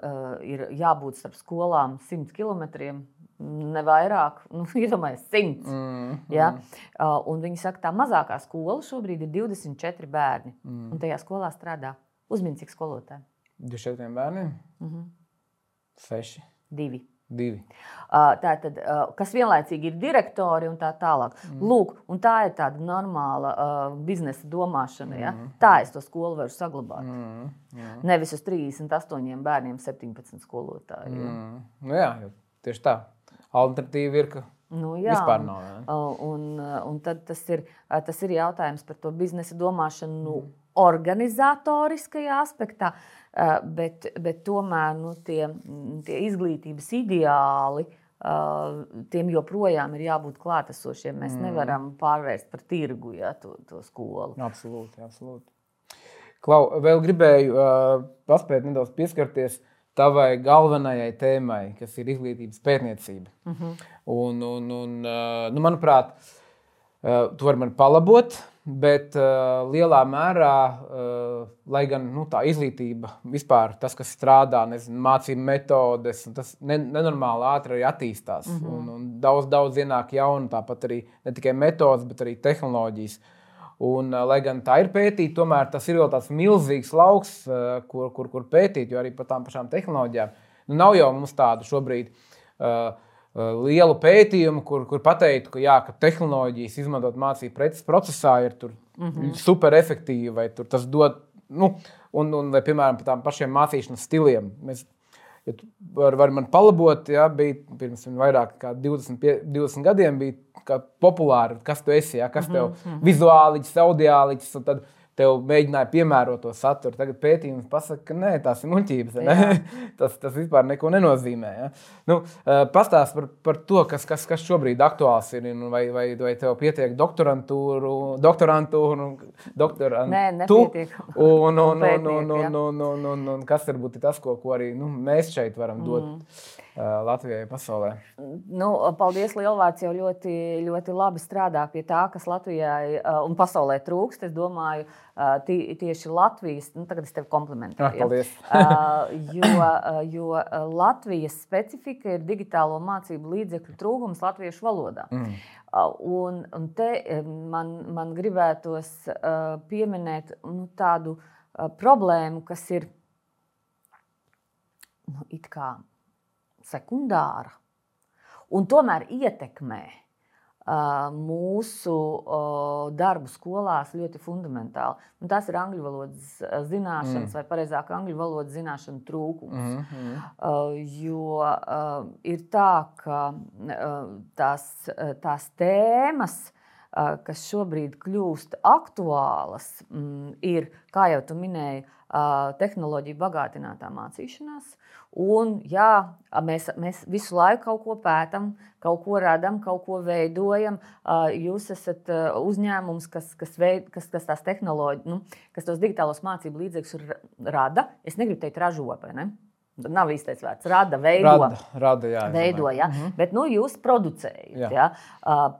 ir jābūt starp skolām 100 km ne vairāk, nu, iedomājieties, simts. Mm, ja? mm. Uh, un viņi saka, tā mazākā skola šobrīd ir 24 bērni. Mm. Un tajā skolā strādā uzmini, cik skolotāji. 24 bērniem? Mm -hmm. 6. 2. Divi. Uh, tā tad, uh, kas vienlaicīgi ir direktori un tā tālāk. Mm. Lūk, un tā ir tāda normāla uh, biznesa domāšana. Ja? Mm. Tā es to skolu varu saglabāt. Mm. Mm. Nevis uz 38 bērniem, 17 skolotājiem. Ja? Mm. Nu jā, tieši tā alternatīva ir, ka nu, jā, vispār nav. Ne? Un, un tad tas ir, tas ir jautājums par to biznesa domāšanu. Nu, mm. Organizatoriskajā aspektā, bet, bet tomēr nu, tie, tie izglītības ideāli tiem joprojām ir jābūt klātesošiem. Mēs mm. nevaram pārvērst par tirgu ja, to, to skolu. Absolūti. absolūti. Klau, vēl gribēju uh, paspēt nedaudz pieskarties uh, tavai galvenajai tēmai, kas ir izglītības pētniecība. Mhm. -huh. un, un, un, nu, manuprāt, tu vari man palabot, bet lielā mērā, lai gan nu, tā izglītība vispār, tas, kas strādā, nezinu, mācību metodes, tas nenormāli ātri arī attīstās. Mhm. -huh. un, un daudz, daudz ienāk jaunu, tāpat arī ne tikai metodas, bet arī tehnoloģijas. Un, lai gan tā ir pētīta, tomēr tas ir vēl tāds milzīgs lauks, kur, kur, kur pētīt, jo arī par tām pašām tehnoloģijām nu, nav jau mums tādu šobrīd. Uh, lielu pētījumu, kur, kur pateiktu, ka, jā, ka tehnoloģijas izmantot mācību procesā ir mm -hmm. super efektīvi, vai tas dod, nu, un, un vai, piemēram, par tām pašiem mācīšanas stiliem. Mēs Ja tu vari var man palabot, ja, bija pirms vairāk kā 20, 20 gadiem, bija populāri, kas tu esi, ja, kas tev mm -hmm. vizuāliķis, audiāliķis. Tad tev mēģināja piemērot to saturu. Tagad pētījums pasaka, ka nē, tās ir muļķības. tas, tas vispār neko nenozīmē. Ja? Nu, Pastāst par, par to, kas, kas, kas šobrīd aktuāls ir. Vai, vai, vai tev pietiek doktorantūru, doktorantūru? Nē, nepietiek. Un, un, un, un, un, un, un, un, un kas varbūt ir tas, ko, ko arī nu, mēs šeit varam dot? Mm. Latvijai pasaulē? Nu, paldies, Lielvārds jau ļoti, ļoti labi strādā pie tā, kas Latvijai un pasaulē trūkst. Es domāju, tieši Latvijas, nu, tagad es tevi komplimentēju. Ja, paldies. jo, jo Latvijas specifika ir digitālo mācību līdzekļu trūkums latviešu valodā. Mm. Un, un te man, man gribētos pieminēt nu, tādu problēmu, kas ir nu, it kā sekundāra un tomēr ietekmē uh, mūsu uh, darbu skolās ļoti fundamentāli. Un tas ir angļu valodas zināšanas, mm. vai precīzāk, angļu valodas zināšanu trūkums. Mm -hmm. uh, jo uh, ir tā, ka uh, tās, tās tēmas, kas šobrīd kļūst aktuālas, mm, ir, kā jau tu minēji, tehnoloģija bagātinātā mācīšanās. Un, jā, mēs, mēs visu laiku kaut ko pētām, kaut ko radām, kaut ko veidojam. Jūs esat uzņēmums, kas, kas, veid, kas, kas tās tehnoloģijas, nu, kas tos digitālos mācību līdzekļus rada. Es negribu teikt, ražo ne. Nav īstais vārds. Rada, veido. Rada, rada jā, veido, ja? mm -hmm. Bet nu, jūs producējat. Ja?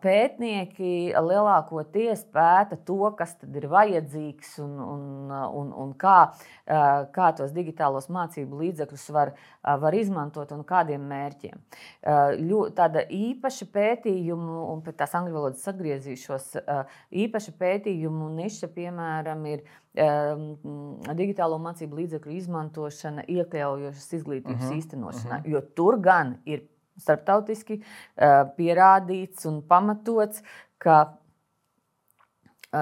Pētnieki lielākoties pēta to, kas ir vajadzīgs un, un, un, un kā, kā tos digitālos mācību līdzekļus var, var izmantot un kādiem mērķiem. Tāda īpaša pētījuma, un pēc tās angļu valodas atgriezīšos, īpaša pētījumu niša, piemēram, ir digitālo mācību līdzekļu izmantošana iekļaujošas izglītības uh mhm, -huh, īstenošanā. Uh -huh. Jo tur gan ir starptautiski pierādīts un pamatots, ka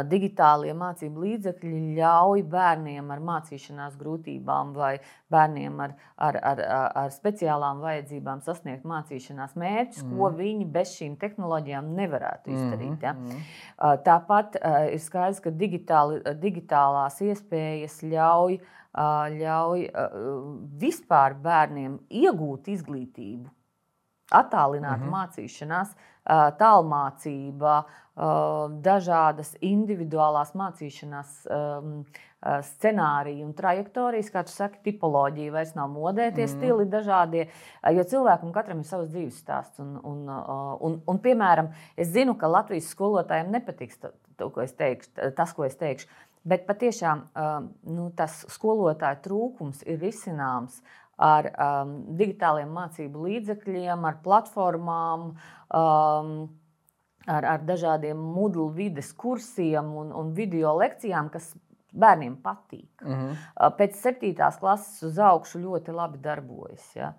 digitālie mācību līdzekļi ļauj bērniem ar mācīšanās grūtībām vai bērniem ar, ar, ar, ar speciālām vajadzībām sasniegt mācīšanās mērķus, mm. ko viņi bez šīm tehnoloģijām nevarētu izdarīt. Ja? Mm. Tāpat ir skaidrs, ka digitāli, digitālās iespējas ļauj, ļauj vispār bērniem iegūt izglītību attālināta mm -hmm. mācīšanās, tālmācība, dažādas individuālās mācīšanās scenāriji un trajektorijas, kā tu saki, tipoloģija vairs nav modē, tie mm. stili dažādie, jo cilvēkam katram ir savs dzīves stāsts. Un, un, un, un, piemēram, es zinu, ka Latvijas skolotājiem nepatiks to, ko teikšu, tas, ko es teikšu. Bet patiešām nu, tas skolotāju trūkums ir risināms ar um, digitāliem mācību līdzekļiem, ar platformām. Um, ar, ar dažādiem Moodle vides kursiem un, un video lekcijām, kas bērniem patīk. Mm -hmm. Pēc septītās klases uz augšu ļoti labi darbojas. Ja?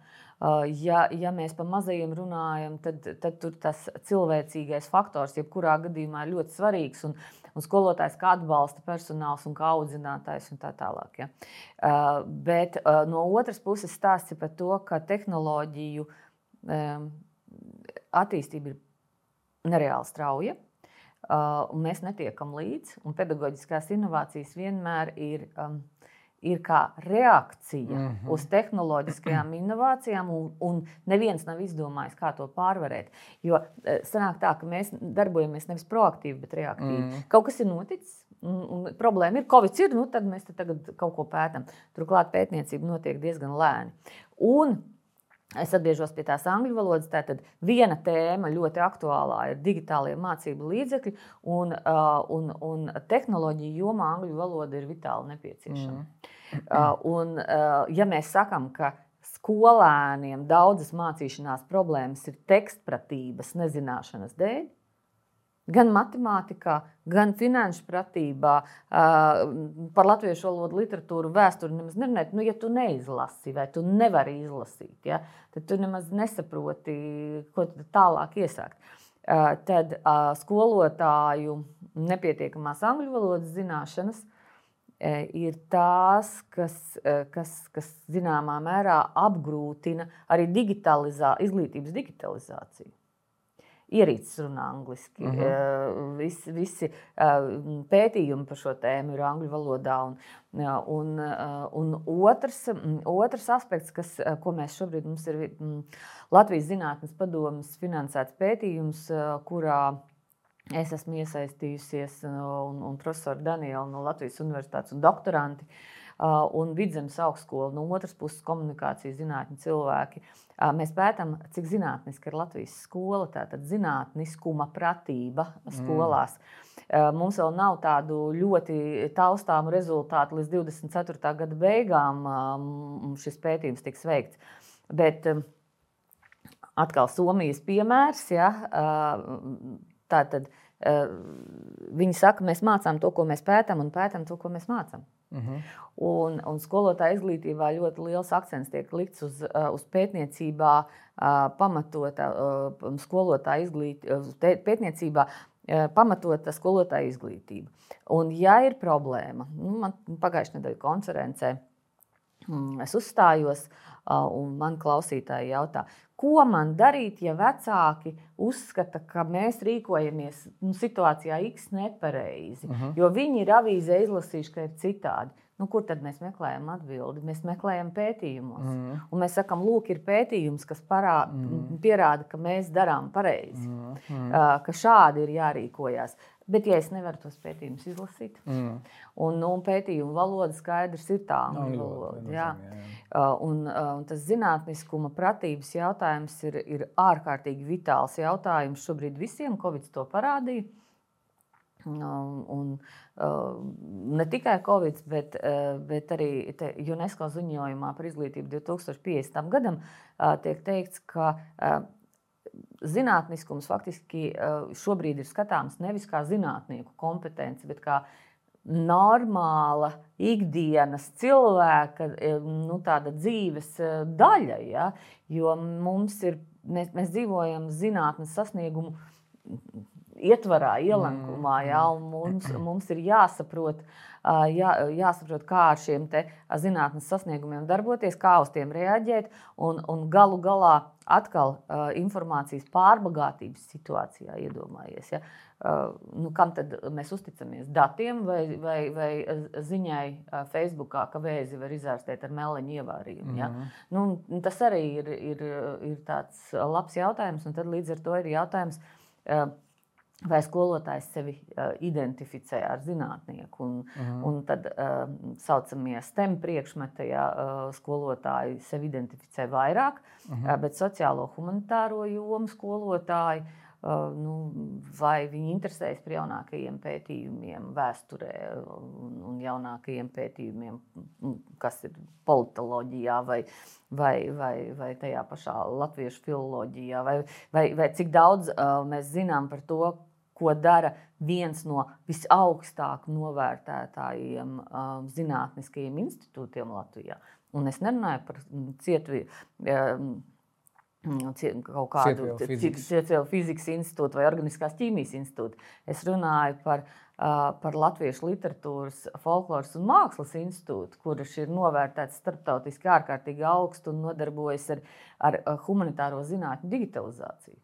Ja, ja mēs par mazajiem runājam, tad, tad tur tas cilvēcīgais faktors, jebkurā gadījumā, ir ļoti svarīgs. Un, un skolotājs kā atbalsta personāls un kā audzinātājs un tā tālāk. Ja. Uh, bet uh, no otras puses stāsts ir par to, ka tehnoloģiju um, attīstība ir nereāli strauja. Uh, mēs netiekam līdzi, un pedagoģiskās inovācijas vienmēr ir um, ir kā reakcija mm -hmm. uz tehnoloģiskajām inovācijām, un, un neviens nav izdomājis, kā to pārvarēt. Jo eh, sanāk tā, ka mēs darbojamies nevis proaktīvi, bet reaktīvi. Mm -hmm. Kaut kas ir noticis. Un, un problēma ir, Covid ir, nu tad mēs tagad kaut ko pētām. Turklāt pētniecība notiek diezgan lēni. Un Es atgriežos pie tās angļu valodas. Tātad viena tēma ļoti aktuālā ir digitālie mācību līdzekļi, un, uh, un, un tehnoloģija jomā angļu valoda ir vitāli nepieciešama. Mm. Uh, un, uh, ja mēs sakām, ka skolēniem daudzas mācīšanās problēmas ir tekstpratības nezināšanas dēļ, gan matemātikā, gan finanšu pratībā, par latviešu valodu, literatūru, vēsturi nemaz nerunājot. Nu, ja tu neizlasi vai tu nevari izlasīt, ja, tad tu nemaz nesaproti, ko tālāk iesākt. Tad skolotāju nepietiekamās angļu valodas zināšanas ir tās, kas, kas, kas zināmā mērā apgrūtina arī digitalizā, izglītības digitalizāciju ierīces runā angliski. Uh -huh. visi, visi pētījumi par šo tēmu ir angļu valodā. Un, un, un otrs, otrs aspekts, kas, ko mēs šobrīd mums ir Latvijas Zinātnes padomas finansēts pētījums, kurā es esmu iesaistījusies, un, un profesori Daniela no Latvijas Universitātes un doktoranti. Un vidzemes augstskola, no otras puses, komunikācijas zinātņu cilvēki. Uh, Mēs pētām, cik zinātniska ir Latvijas skola, tātad zinātniskuma pratība skolās. Mm. Mums vēl nav tādu ļoti taustāmu rezultātu līdz 24. gada beigām. Šis pētījums tiks veikts. Bet atkal Somijas piemērs. Ja, tātad, viņi saka, mēs mācām to, ko mēs pētām, un pētām to, ko mēs mācām. Uh mhm. -huh. un, un skolotāja izglītībā ļoti liels akcents tiek likts uz, uh, uz pētniecībā, uh, pamatotā uh, skolotāja izglītībā, pētniecībā. Pamatota skolotāja izglītība. Un, ja ir problēma, nu, man pagājušajā nedēļā konferencē mm, es uzstājos, un man klausītāji jautā, ko man darīt, ja vecāki uzskata, ka mēs rīkojamies nu, situācijā X nepareizi, uh mhm. -huh. jo viņi ir avīzē izlasījuši, ka ir citādi. nu, kur tad mēs meklējam atbildi? Mēs meklējam pētījumos. Mm. Un mēs sakām, lūk, ir pētījums, kas parā, mm. pierāda, ka mēs darām pareizi, mm. Mm. ka šādi ir jārīkojas. Bet, ja es nevaru tos pētījumus izlasīt, mm. un, nu, un pētījumu valoda skaidrs ir tā angļu valoda. Jā. Jā, jā. Uh, un, uh, un tas zinātniskuma pratības jautājums ir, ir ārkārtīgi vitāls jautājums šobrīd visiem. Covid to parādīja. Um, un, uh, ne tikai Covid, bet, uh, bet arī UNESCO ziņojumā par izglītību 2050. gadam uh, tiek teikts, ka uh, zinātniskums faktiski uh, šobrīd ir skatāms nevis kā zinātnieku kompetence, bet kā normāla ikdienas cilvēka e, nu, dzīves e, daļa. Ja? Jo mums ir, mēs, mēs dzīvojam zinātnes sasniegumu ietvarā, ielenkumā, ja? un mums, mums ir jāsaprot. Jā, jāsaprot, kā ar šiem zinātnīs sasniegumiem darboties, kā uz tiem reaģēt, un, un galu galā atkal informācijas pārbagātības situācijā iedomājies. Ja? nu, kam tad mēs uzticamies? Datiem vai, vai, vai ziņai Facebookā, ka vēzi var izārstēt ar meleņu ievārījumu. Ja? Mm -hmm. nu, tas arī ir, ir, ir tāds labs jautājums, un tad līdz ar to ir jautājums. Vai skolotājs sevi uh, identificē ar zinātnieku? Un, uh mhm. -huh. un tad tā uh, saucamie STEM priekšmeti, ja uh, skolotāji sevi identificē vairāk, uh -huh. uh, bet sociālo humanitāro jomu skolotāji uh, nu, vai viņi interesējas par jaunākajiem pētījumiem vēsturē un, un jaunākajiem pētījumiem, kas ir politoloģijā vai, vai, vai, vai tajā pašā latviešu filoloģijā, vai, vai, vai cik daudz uh, mēs zinām par to, ko dara viens no visaugstāk novērtētājiem uh, zinātniskajiem institūtiem Latvijā. Un es nerunāju par cietu. Uh, Mm, kaut kādu citu fizikas institūtu vai organiskās ķīmijas institūtu. Es runāju par, par Latviešu literatūras, folkloras un mākslas institūtu, kurš ir novērtēts starptautiski ārkārtīgi augstu un nodarbojas ar, ar humanitāro zinātņu digitalizāciju.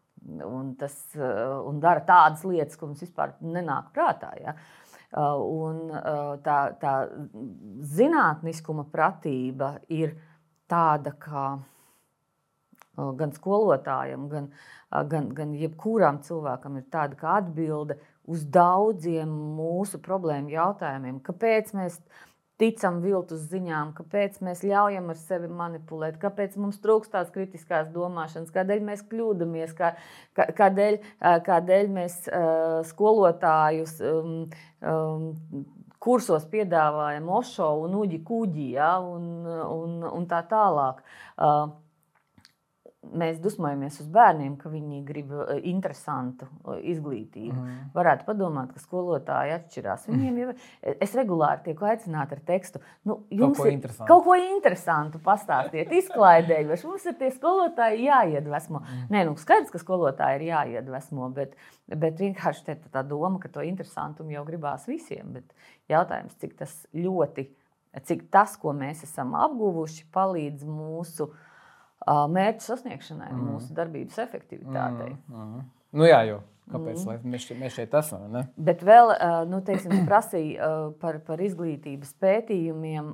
Un, tas, un dara tādas lietas, ko mums vispār nenāk prātā. Ja? Un tā, tā zinātniskuma pratība ir tāda, kā gan skolotājam, gan, gan, gan jebkuram cilvēkam ir tāda atbilde uz daudziem mūsu problēmu jautājumiem. Kāpēc mēs ticam viltus ziņām, kāpēc mēs ļaujam ar sevi manipulēt, kāpēc mums trūkst tās kritiskās domāšanas, kādēļ mēs kļūdāmies, kā, kādēļ, kādēļ mēs skolotājus um, um, kursos piedāvājam Ošo un Uģi Kuģi ja, un, un, un tā tālāk. Uh, mēs dusmojamies uz bērniem, ka viņi grib eh, interesantu eh, izglītību. Mm. Varētu padomāt, ka skolotāji atšķirās. Viņiem jau es regulāri tiek aicināta ar tekstu. Nu, jums kaut ko ir kaut ko interesantu pastāstiet, izklaidēji, vai mums ir tie skolotāji jāiedvesmo. Mm. Nē, nu skaidrs, ka skolotāji ir jāiedvesmo, bet, bet vienkārši tā doma, ka to interesantumu jau gribās visiem. Bet jautājums, cik tas ļoti, cik tas, ko mēs esam apguvuši, palīdz mūsu uh, mērķu sasniegšanai, mm. mūsu darbības efektivitātei. Mm. Mm. Nu, jā, jo. Kāpēc mm. mēs, mēs šeit esam? Ne? Bet vēl, nu, teiksim, prasīja par, par izglītības pētījumiem.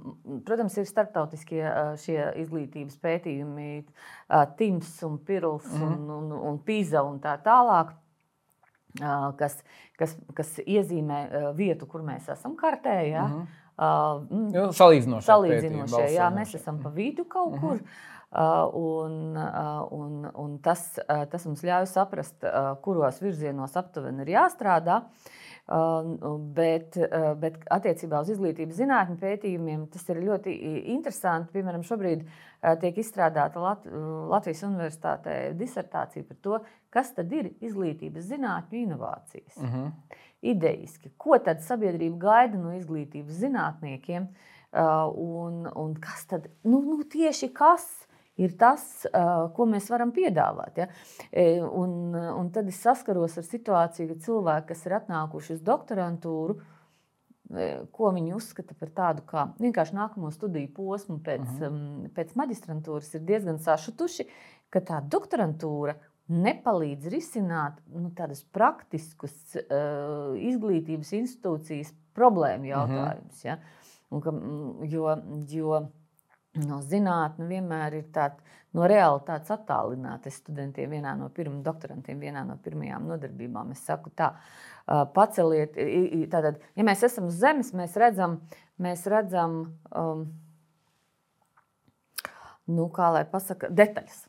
Protams, ir starptautiskie šie izglītības pētījumi, TIMS un PIRLS mm. un, un, un PISA un tā tālāk. Kas, kas, kas iezīmē vietu, kur mēs esam kartē. Ja? Mm -hmm. Uh, salīdzinošie. Salīdzinošie jā, mēs esam pa vidu kaut mm -hmm. Uh, un, uh, un, un tas, uh, tas mums ļauj saprast, kuros virzienos aptuveni ir jāstrādā. Bet, bet attiecībā uz izglītības zinātņu pētījumiem tas ir ļoti interesanti. Piemēram, šobrīd tiek izstrādāta Lat Latvijas Universitātē disertācija par to, kas tad ir izglītības zinātņu inovācijas. Uh mhm. -huh. Idejiski, ko tad sabiedrība gaida no izglītības zinātniekiem, un, un kas tad nu, nu, tieši kas ir tas, ko mēs varam piedāvāt. Ja? Un, un tad es saskaros ar situāciju, ka cilvēki, kas ir atnākuši uz doktorantūru, ko viņi uzskata par tādu kā vienkārši nākamo studiju posmu pēc, uh mhm. -huh. pēc maģistrantūras, ir diezgan sašutuši, ka tā doktorantūra nepalīdz risināt nu, tādus praktiskus uh, izglītības institūcijas problēmu mhm. jautājumus. Uh -huh. ja? Un ka, jo, jo no zinātnē vienmēr ir tāda no realitātes attālināta. Es studentiem vienā no pirmajiem doktorantiem, vienā no pirmajām nodarbībām, es saku tā, paceliet, tātad, ja mēs esam uz zemes, mēs redzam, mēs redzam um, nu, kā lai pasaka, detaļas.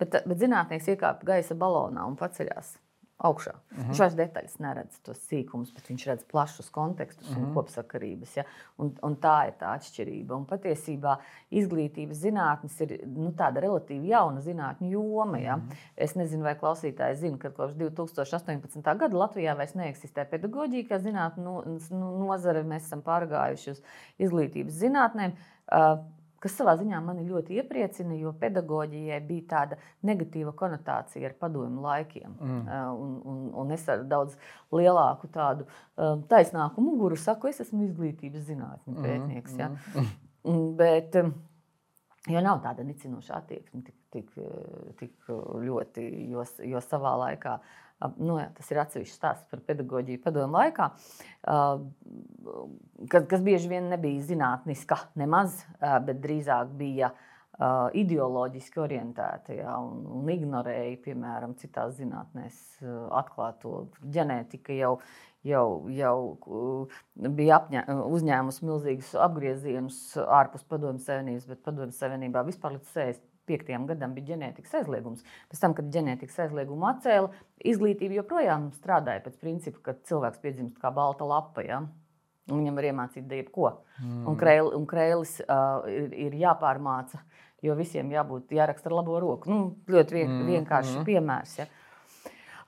Bet, bet zinātnēks iekāpa gaisa balonā un paceļās augšā. Uh -huh. Viņš vairs detaļas neredz tos sīkumus, bet viņš redz plašus kontekstus uh -huh. un mhm. kopsakarības. Ja? Un, un tā ir tā atšķirība. Un patiesībā izglītības zinātnes ir nu, tāda relatīvi jauna zinātņu joma. Ja? Mhm. -huh. Es nezinu, vai klausītāji zina, ka kopš 2018. gada Latvijā vairs neeksistē pedagoģija zinātnē nu, nozare. Mēs esam pārgājuši uz izglītības zinātnēm. Uh, kas savā ziņā mani ļoti iepriecina, jo pedagoģijai bija tāda negatīva konotācija ar padomu laikiem. Mm. Un, un, un es ar daudz lielāku tādu taisnāku muguru saku, es esmu izglītības zinātņu mm, pētnieks. Ja? Mm. Bet, jo nav tāda nicinoša attieksme tik, tik, tik ļoti, jo, jo savā laikā nu, tas ir atsevišķs stāsts par pedagoģiju padomu laikā, kas, kas bieži vien nebija zinātniska nemaz, bet drīzāk bija ideoloģiski orientēta ja, un, un ignorēja, piemēram, citās zinātnēs atklāto ģenētiku. Jau, jau, jau bija apņē, uzņēmusi milzīgus apgriezienus ārpus Padomju Savienības, bet Padomju Savienībā vispār līdz 60 2005. gadam bija ģenētikas aizliegums. Pēc tam, kad ģenētikas aizliegumu atcēla, izglītība joprojām strādāja pēc principa, ka cilvēks piedzimst kā balta lapa. Ja? Viņam var iemācīt jebko. Mm. Un, krēli, un krēlis uh, ir, ir jāpārmāca, jo visiem jābūt jāraksta ar labo roku. Nu, ļoti vien, mm. vienkāršs mm. piemērs. Ja?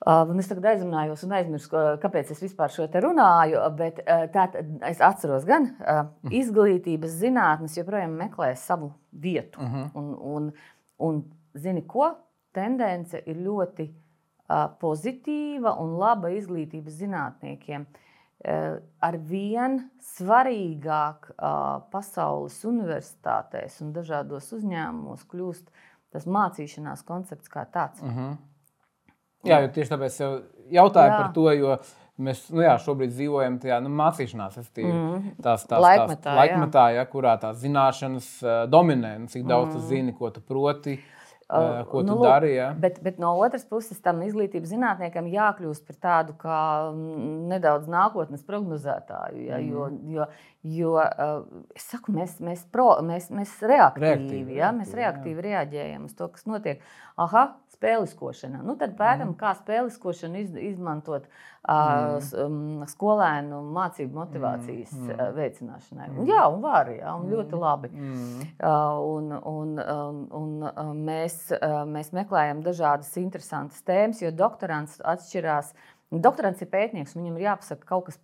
Uh, es tagad aizrunājos un aizmirsu, kāpēc es vispār šo te runāju. Bet tā, es atceros, gan uh, izglītības zinātnes joprojām meklē savu vietu. Uh -huh. un, un, un zini, ko? Tendence ir ļoti pozitīva un laba izglītības zinātniekiem. Ar vien svarīgāk pasaules universitātēs un dažādos uzņēmumos kļūst tas mācīšanās koncepts kā tāds. Uh -huh. Jā, jo tieši tāpēc es jautāju jā. par to, jo mēs nu jā, šobrīd dzīvojam tajā nu, mācīšanās, mm. tās, tās, laikmetā, tās laikmetā ja, kurā tās zināšanas uh, dominē. Nu, cik daudz mm. tu zini, ko tu proti. Uh, ko nu, tu dari? Ja? Bet, bet no otras puses, tam izglītības zinātniekam jākļūst par tādu kā nedaudz nākotnes prognozētāju. Ja? Mm. Jo, jo, jo es saku, mēs, mēs, pro, mēs, mēs reaktīvi, reaktīvi, ja? mēs reaktīvi jā. reaģējam uz to, kas notiek. Aha, spēliskošana. Nu, tad pētām, mm. kā spēliskošanu iz, izmantot mm. skolēnu mācību motivācijas mm. veicināšanai. Mm. Jā, un var, jā, un ļoti labi. Mm. Un, un, un, un mēs, mēs meklējam dažādas interesantas tēmas, jo doktorants atšķirās. Doktorants ir pētnieks, viņam ir jāpasaka kaut kas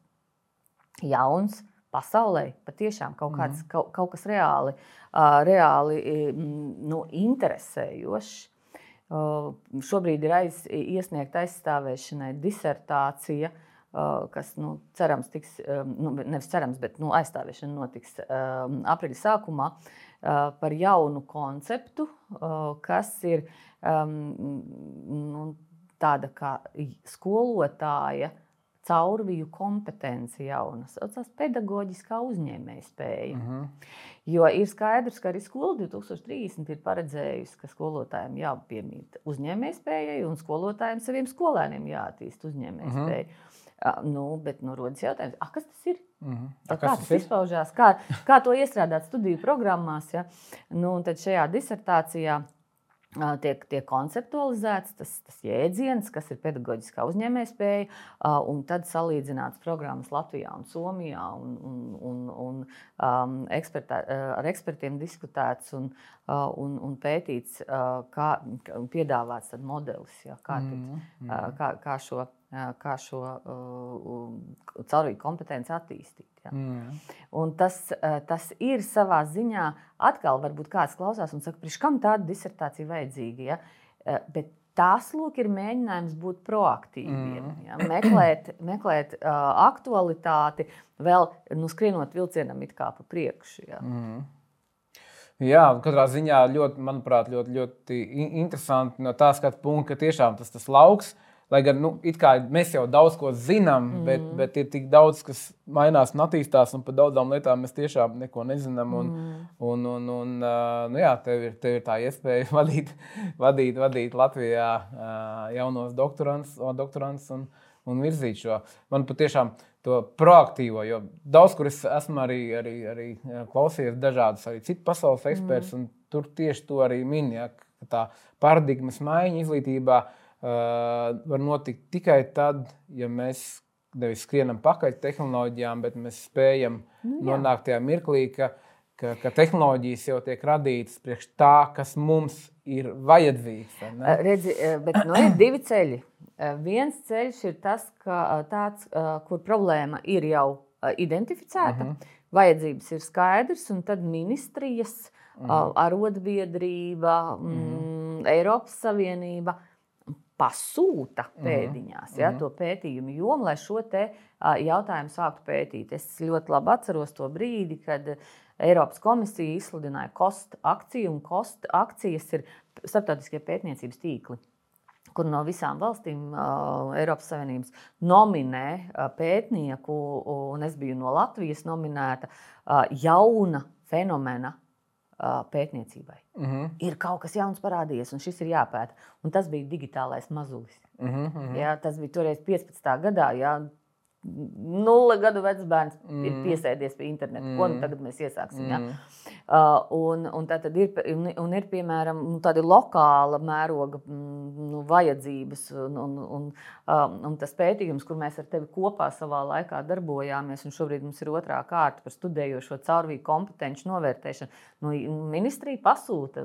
jauns pasaulē patiešām kaut, kāds, mm. kaut, kaut kas reāli, reāli nu, interesējošs. Šobrīd ir aiz, iesniegta aizstāvēšanai disertācija, kas nu, cerams, tiks, nu, nevis cerams, bet nu, aizstāvēšana notiks aprīļa sākumā par jaunu konceptu, kas ir nu, tāda kā skolotāja caurviju kompetence jauna, saucās pedagoģiskā uzņēmēja spēja. Uh mhm. -huh. Jo ir skaidrs, ka arī skola 2030 ir paredzējusi, ka skolotājiem jāpiemīt uzņēmēja spējai un skolotājiem saviem skolēniem jāattīst uzņēmēja uh mhm. -huh. spēja. Uh, nu, bet nu, rodas jautājums, ah, kas tas ir? Uh. -huh. A, kā tas izpaužās? Kā, kā to iestrādāt studiju programmās? Ja? Nu, tad šajā disertācijā tiek, tiek konceptualizēts tas, tas jēdziens, kas ir pedagoģiskā uzņēmējspēja, un tad salīdzināts programmas Latvijā un Somijā, un, un, un, un um, ekspertā, ar ekspertiem diskutēts un, un, un pētīts, kā piedāvāts modelis, ja, kā, tad, mm, mm. Kā, kā šo kā šo uh, caurvīju kompetenci attīstīt. Ja. Mm. Un tas, tas ir savā ziņā, atkal varbūt kāds klausās un saka, kam tāda disertācija vajadzīga. Ja? Bet tas lūk, ir mēģinājums būt proaktīviem, mm. ja? meklēt, meklēt uh, aktualitāti, vēl nu, skrienot vilcienam it kā pa priekšu. Ja? Mm. Jā, katrā ziņā ļoti, manuprāt, ļoti, ļoti interesanti no tā skatu punkta, ka tiešām tas, tas lauks uh, Lai gan nu, mēs jau daudz ko zinām, mm. bet, bet ir tik daudz, kas mainās un attīstās, un par daudzām lietām mēs tiešām neko nezinām. Un, mm. un, un, un, nu, jā, tev, ir, tev ir tā iespēja vadīt, vadīt, vadīt Latvijā jaunos doktorants, doktorants un, un virzīt šo. Man patiešām to proaktīvo, jo daudz kur es esmu arī, arī, arī klausījies dažādus arī citu pasaules ekspertus, mm. un tur tieši to arī min, ja, ka tā paradigmas maiņa izglītībā uh, var notikt tikai tad, ja mēs nevis skrienam pakaļ tehnoloģijām, bet mēs spējam nu, nonākt tajā mirklī, ka, ka, ka tehnoloģijas jau tiek radītas priekš tā, kas mums ir vajadzīgs. Redzi, bet nu, ir divi ceļi. Viens ceļš ir tas, ka tāds, kur problēma ir jau identificēta, uh mhm. -huh. vajadzības ir skaidrs, un tad ministrijas, uh mhm. -huh. arotbiedrība, uh mhm. -huh. mm, Eiropas Savienība pasūta mhm. pēdiņās ja, mm -hmm. to pētījumu jomu, lai šo te, uh, jautājumu sāktu pētīt. Es ļoti labi atceros to brīdi, kad Eiropas komisija izsludināja kostu akciju, un kostu akcijas ir starptautiskie pētniecības tīkli. Kur no visām valstīm uh, Eiropas Savienības nominē uh, pētnieku, un es biju no Latvijas nominēta uh, jauna fenomena pētniecībai. Mm -hmm. Ir kaut kas jauns parādījies, un šis ir jāpēta. Un tas bija digitālais mazulis. Mm -hmm. Jā, tas bija toreiz 15. gadā. Jā, Nulle gadu vecs bērns mm. ir piesēdies pie interneta. Mm. Ko nu tagad mēs iesāksim? Ja? Mm. Uh, un, un tā tad ir, un, un ir piemēram nu, tāda lokāla mēroga mm, nu, vajadzības, un, un, un, um, un tas pētījums, kur mēs ar tevi kopā savā laikā darbojāmies, un šobrīd mums ir otrā kārta par studējošo caurvīju kompetenci novērtēšanu. Nu, ministrija pasūta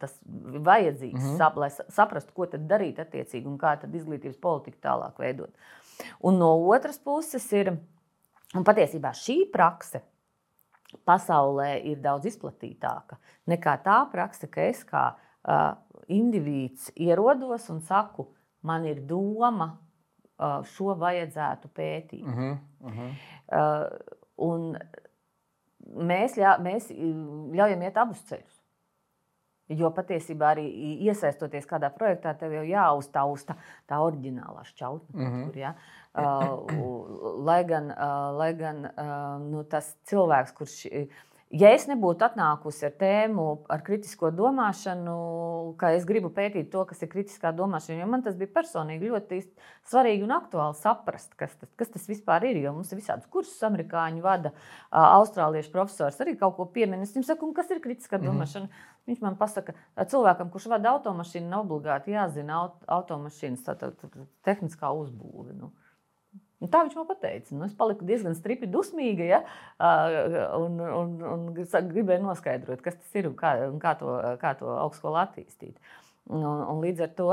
tas vajadzīgs, mm -hmm. sap, lai saprastu, ko tad darīt attiecīgi un kā tad izglītības politiku tālāk veidot. Un no otras puses ir, un patiesībā šī prakse pasaulē ir daudz izplatītāka nekā tā prakse, ka es kā uh, indivīds ierodos un saku, man ir doma, uh, šo vajadzētu pētīt. Uh -huh, uh -huh. Uh, mēs, ļa, mēs ļaujam iet abus ceļus. Jo patiesībā arī iesaistoties kādā projektā, tev jau jāuztausta tā oriģinālā šķautne. Mm -hmm. kur, ja? uh, lai gan, uh, lai gan uh, nu, tas cilvēks, kurš. Ja es nebūtu atnākusi ar tēmu, ar kritisko domāšanu, ka es gribu pētīt to, kas ir kritiskā domāšana, jo man tas bija personīgi ļoti svarīgi un aktuāli saprast, kas tas, kas tas vispār ir. Jo mums ir visādas kursus, amerikāņu vada, austrāliešu profesors arī kaut ko piemin. Es viņam saku, kas ir kritiskā mhm. domāšana. Mm. Viņš man pasaka, ka cilvēkam, kurš vada automašīnu, nav obligāti jāzina automašīnas tehniskā uzbūve. Nu. Un tā viņš man teica. Nu, es paliku diezgan stipri dusmīga ja? un, un, un gribēju noskaidrot, kas tas ir un kā, un kā to, kā to augstskolu attīstīt. Un, un līdz, ar to,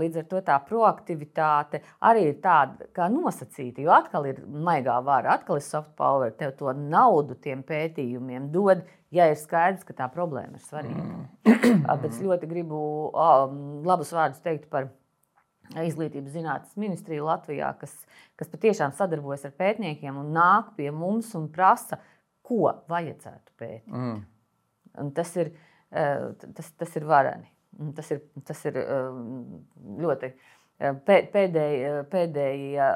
līdz ar to tā proaktivitāte arī ir tāda kā nosacīta. Jo atkal ir maigā vara, atkal ir soft power, tev to naudu tiem pētījumiem dod, ja ir skaidrs, ka tā problēma ir svarīga. Mm. Bet es ļoti gribu um, labus vārdus teikt par izglītības zinātnes ministriju Latvijā, kas, kas patiešām sadarbojas ar pētniekiem un nāk pie mums un prasa, ko vajadzētu pētīt. Mm. Un tas, ir, tas, tas ir vareni. Tas ir, tas ir ļoti pēdējie. pēdējie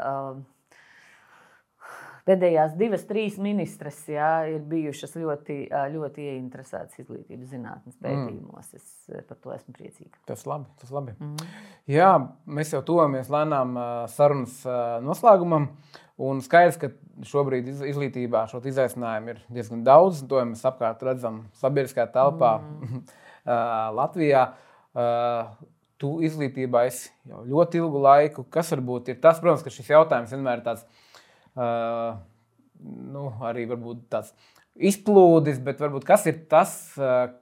pēdējās divas, trīs ministres jā, ir bijušas ļoti, ļoti ieinteresētas izglītības zinātnes mm. pētījumos. Es par to esmu priecīga. Tas labi. Tas labi. Mm. Jā, mēs jau tuvojamies lēnām sarunas noslēgumam. Un skaidrs, ka šobrīd izglītībā šo izaicinājumu ir diezgan daudz. To mēs apkārt redzam sabiedriskajā telpā mm. Latvijā. Tu izglītībā esi jau ļoti ilgu laiku. Kas varbūt ir tas, protams, ka šis jautājums vienmēr ir tāds nu, arī tāds izplūdis, bet varbūt kas ir tas,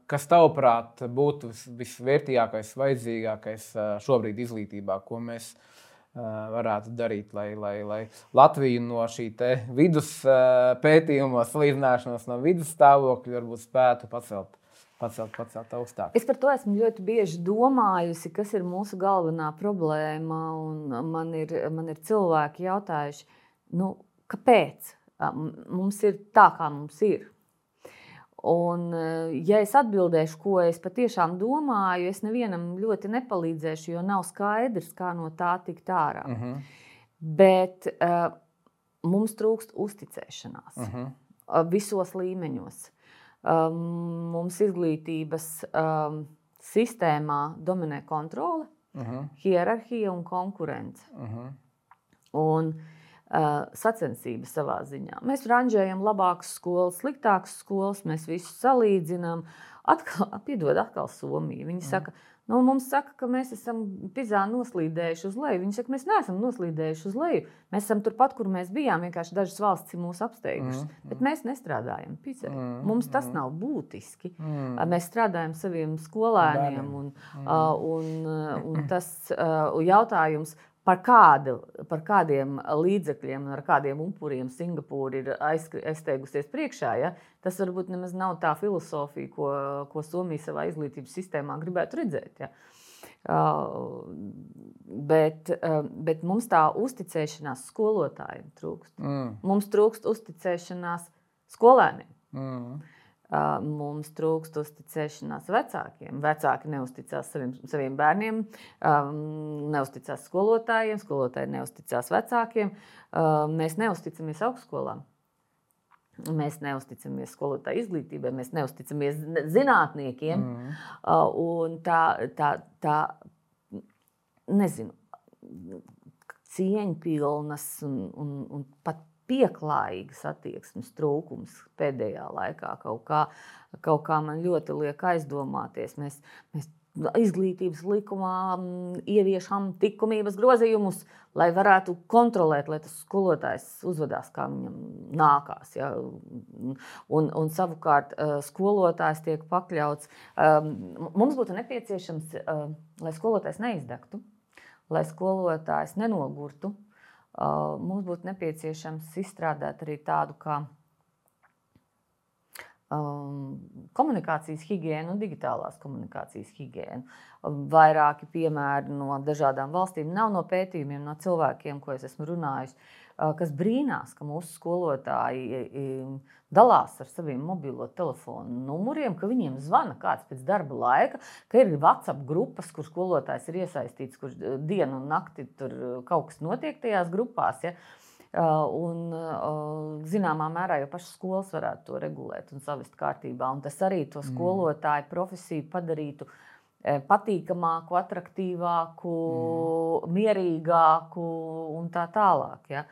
kas tavuprāt būtu visvērtīgākais, vajadzīgākais šobrīd izglītībā, ko mēs varētu darīt, lai, lai, lai Latviju no šī vidus pētījuma salīdzināšanās no vidus stāvokļa varbūt spētu pacelt. Pacelt, pacelt augstāk. Es par to esmu ļoti bieži domājusi, kas ir mūsu galvenā problēma. Man ir, man ir cilvēki jautājuši, nu, kāpēc mums ir tā, kā mums ir. Un, ja es atbildēšu, ko es patiešām domāju, es nevienam ļoti nepalīdzēšu, jo nav skaidrs, kā no tā tikt ārā. Uh -huh. Bet uh, mums trūkst uzticēšanās uh -huh. visos līmeņos. Um, mums izglītības um, sistēmā dominē kontrole, uh -huh. hierarhija un konkurence. Uh -huh. Un, uh, sacensības savā ziņā. Mēs ranžējam labākas skolas, sliktākas skolas, mēs visu salīdzinām. Atkal, piedod, atkal Somija. Viņi -huh. saka, Nu, mums saka, ka mēs esam pizā noslīdējuši uz leju. Viņi saka, mēs neesam noslīdējuši uz leju. Mēs esam turpat, kur mēs bijām. Vienkārši dažas valstis ir mūs apsteigušas. Mm, mm. Bet mēs nestrādājam pizā. Mm, mums tas mm. nav būtiski. Mm. Mēs strādājam saviem skolēniem. Un, mm. uh, un, uh, un tas jautājums, par, kādu, par kādiem līdzekļiem, ar kādiem upuriem Singapūra ir aizsteigusies priekšā. Ja? Tas varbūt nemaz nav tā filozofija, ko, ko Somija savā izglītības sistēmā gribētu redzēt. Ja? Uh, bet, uh, bet mums tā uzticēšanās skolotājiem trūkst. Mm. Mums trūkst uzticēšanās skolēniem. Mm. Mums trūkst uzticēšanās vecākiem. Vecāki neusticās saviem, saviem bērniem, neusticās skolotājiem, skolotāji neusticās vecākiem. Mēs neusticamies augstskolām. Mēs neusticamies skolotāju izglītībai, mēs neusticamies zinātniekiem. Mm. Tā, tā, tā, nezinu, cieņpilnas un, un, un pat pieklājīgas attieksmes trūkums pēdējā laikā. Kaut kā, kaut kā man ļoti liek aizdomāties. Mēs, mēs izglītības likumā mm, ieviešam likumības grozījumus, lai varētu kontrolēt, lai tas skolotājs uzvedās kā viņam nākās. Ja? Un, un savukārt eh, skolotājs tiek pakļauts. Eh, mums būtu nepieciešams, eh, lai skolotājs neizdegtu, lai skolotājs nenogurtu mums būtu nepieciešams izstrādāt arī tādu kā um, komunikācijas higiēnu un digitālās komunikācijas higiēnu. Vairāki piemēri no dažādām valstīm, nav no pētījumiem, no cilvēkiem, ko es esmu runājis, kas brīnās, ka mūsu skolotāji dalās ar saviem mobilo telefonu numuriem, ka viņiem zvana kāds pēc darba laika, ka ir WhatsApp grupas, kur skolotājs ir iesaistīts, kur eh, dienu un nakti tur eh, kaut kas notiek tajās grupās. Ja? Eh, un, zināmā mērā jau pašas skolas varētu to regulēt un savest kārtībā. Un tas arī to mm. skolotāju profesiju padarītu patīkamāku, attraktīvāku, mm. mierīgāku un tā tālāk. Ja?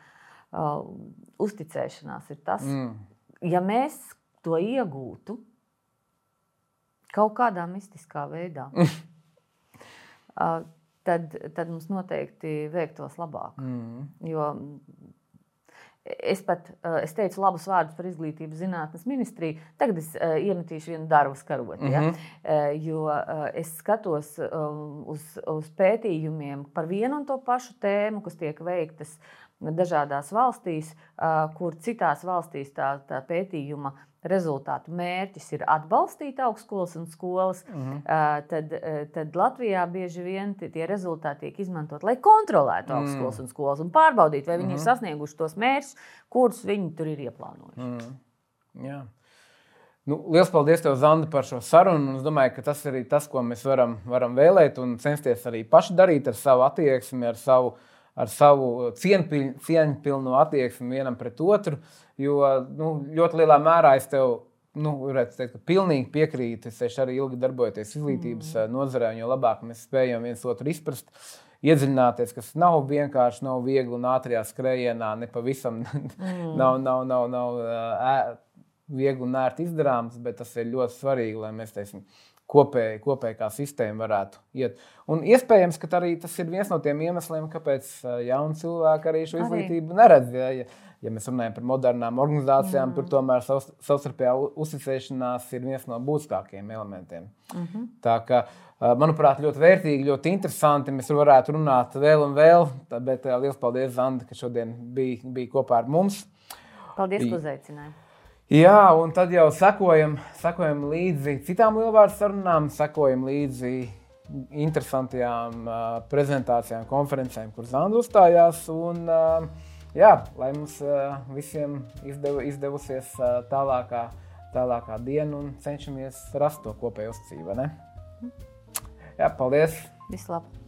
Uzticēšanās ir tas, mm ja mēs to iegūtu kaut kādā mistiskā veidā, tad, tad mums noteikti veiktos labāk. Mm. Jo Es pat es teicu labus vārdus par izglītības zinātnes ministriju. Tagad es uh, iemetīšu vienu darbu skaroti. Mm -hmm. ja? uh, jo uh, es skatos uh, uz, uz pētījumiem par vienu un to pašu tēmu, kas tiek veiktas dažādās valstīs, kur citās valstīs tā, tā pētījuma rezultātu mērķis ir atbalstīt augstskolas un skolas, mm -hmm. tad, tad Latvijā bieži vien tie rezultāti tiek izmantot, lai kontrolētu mhm. augstskolas un skolas un pārbaudītu, vai viņi mm -hmm. ir mhm. sasnieguši tos mērķus, kurus viņi tur ir ieplānojuši. Mm -hmm. Jā. Nu, Lielas paldies, tev, Zanda, par šo sarunu. Es domāju, ka tas ir tas, ko mēs varam, varam vēlēt un censties arī paši darīt ar savu attieksmi, ar savu uh, ar savu cieņpilnu attieksmi vienam pret otru. Jo nu, ļoti lielā mērā es tev nu, teikt, pilnīgi piekrītu. Es arī ilgi darbojoties izglītības mm. nozarē, jo labāk mēs spējam viens otru izprast. Iedziļināties, kas nav vienkārši, nav viegli un ātrā skrējienā, ne pavisam mm. nav, nav, nav, nav ē, viegli un ērti izdarāms, bet tas ir ļoti svarīgi, lai mēs teiksim, kopēji, kopēji kā sistēma varētu iet. Un iespējams, ka arī tas ir viens no tiem iemesliem, kāpēc jauni cilvēki arī šo izglītību neredz. Ja, ja, ja mēs runājam par modernām organizācijām, mm. tur tomēr savstarpējā uzticēšanās ir viens no būtiskākajiem elementiem. Mm -hmm. Tā kā, manuprāt, ļoti vērtīgi, ļoti interesanti. Mēs varētu runāt vēl un vēl, bet liels paldies, Zanda, ka šodien bija, bija kopā ar mums. Paldies, ka uzaicinājāt! Jā, un tad jau sekojam, sekojam līdzi citām lielvārdu sarunām, sekojam līdzi interesantajām uh, prezentācijām, konferencēm, kur Zanda uzstājās. Un, uh, jā, lai mums uh, visiem izdev, izdevusies uh, tālākā tālākā diena un cenšamies rast to kopēju uzticību. Jā, paldies! Vislabāk!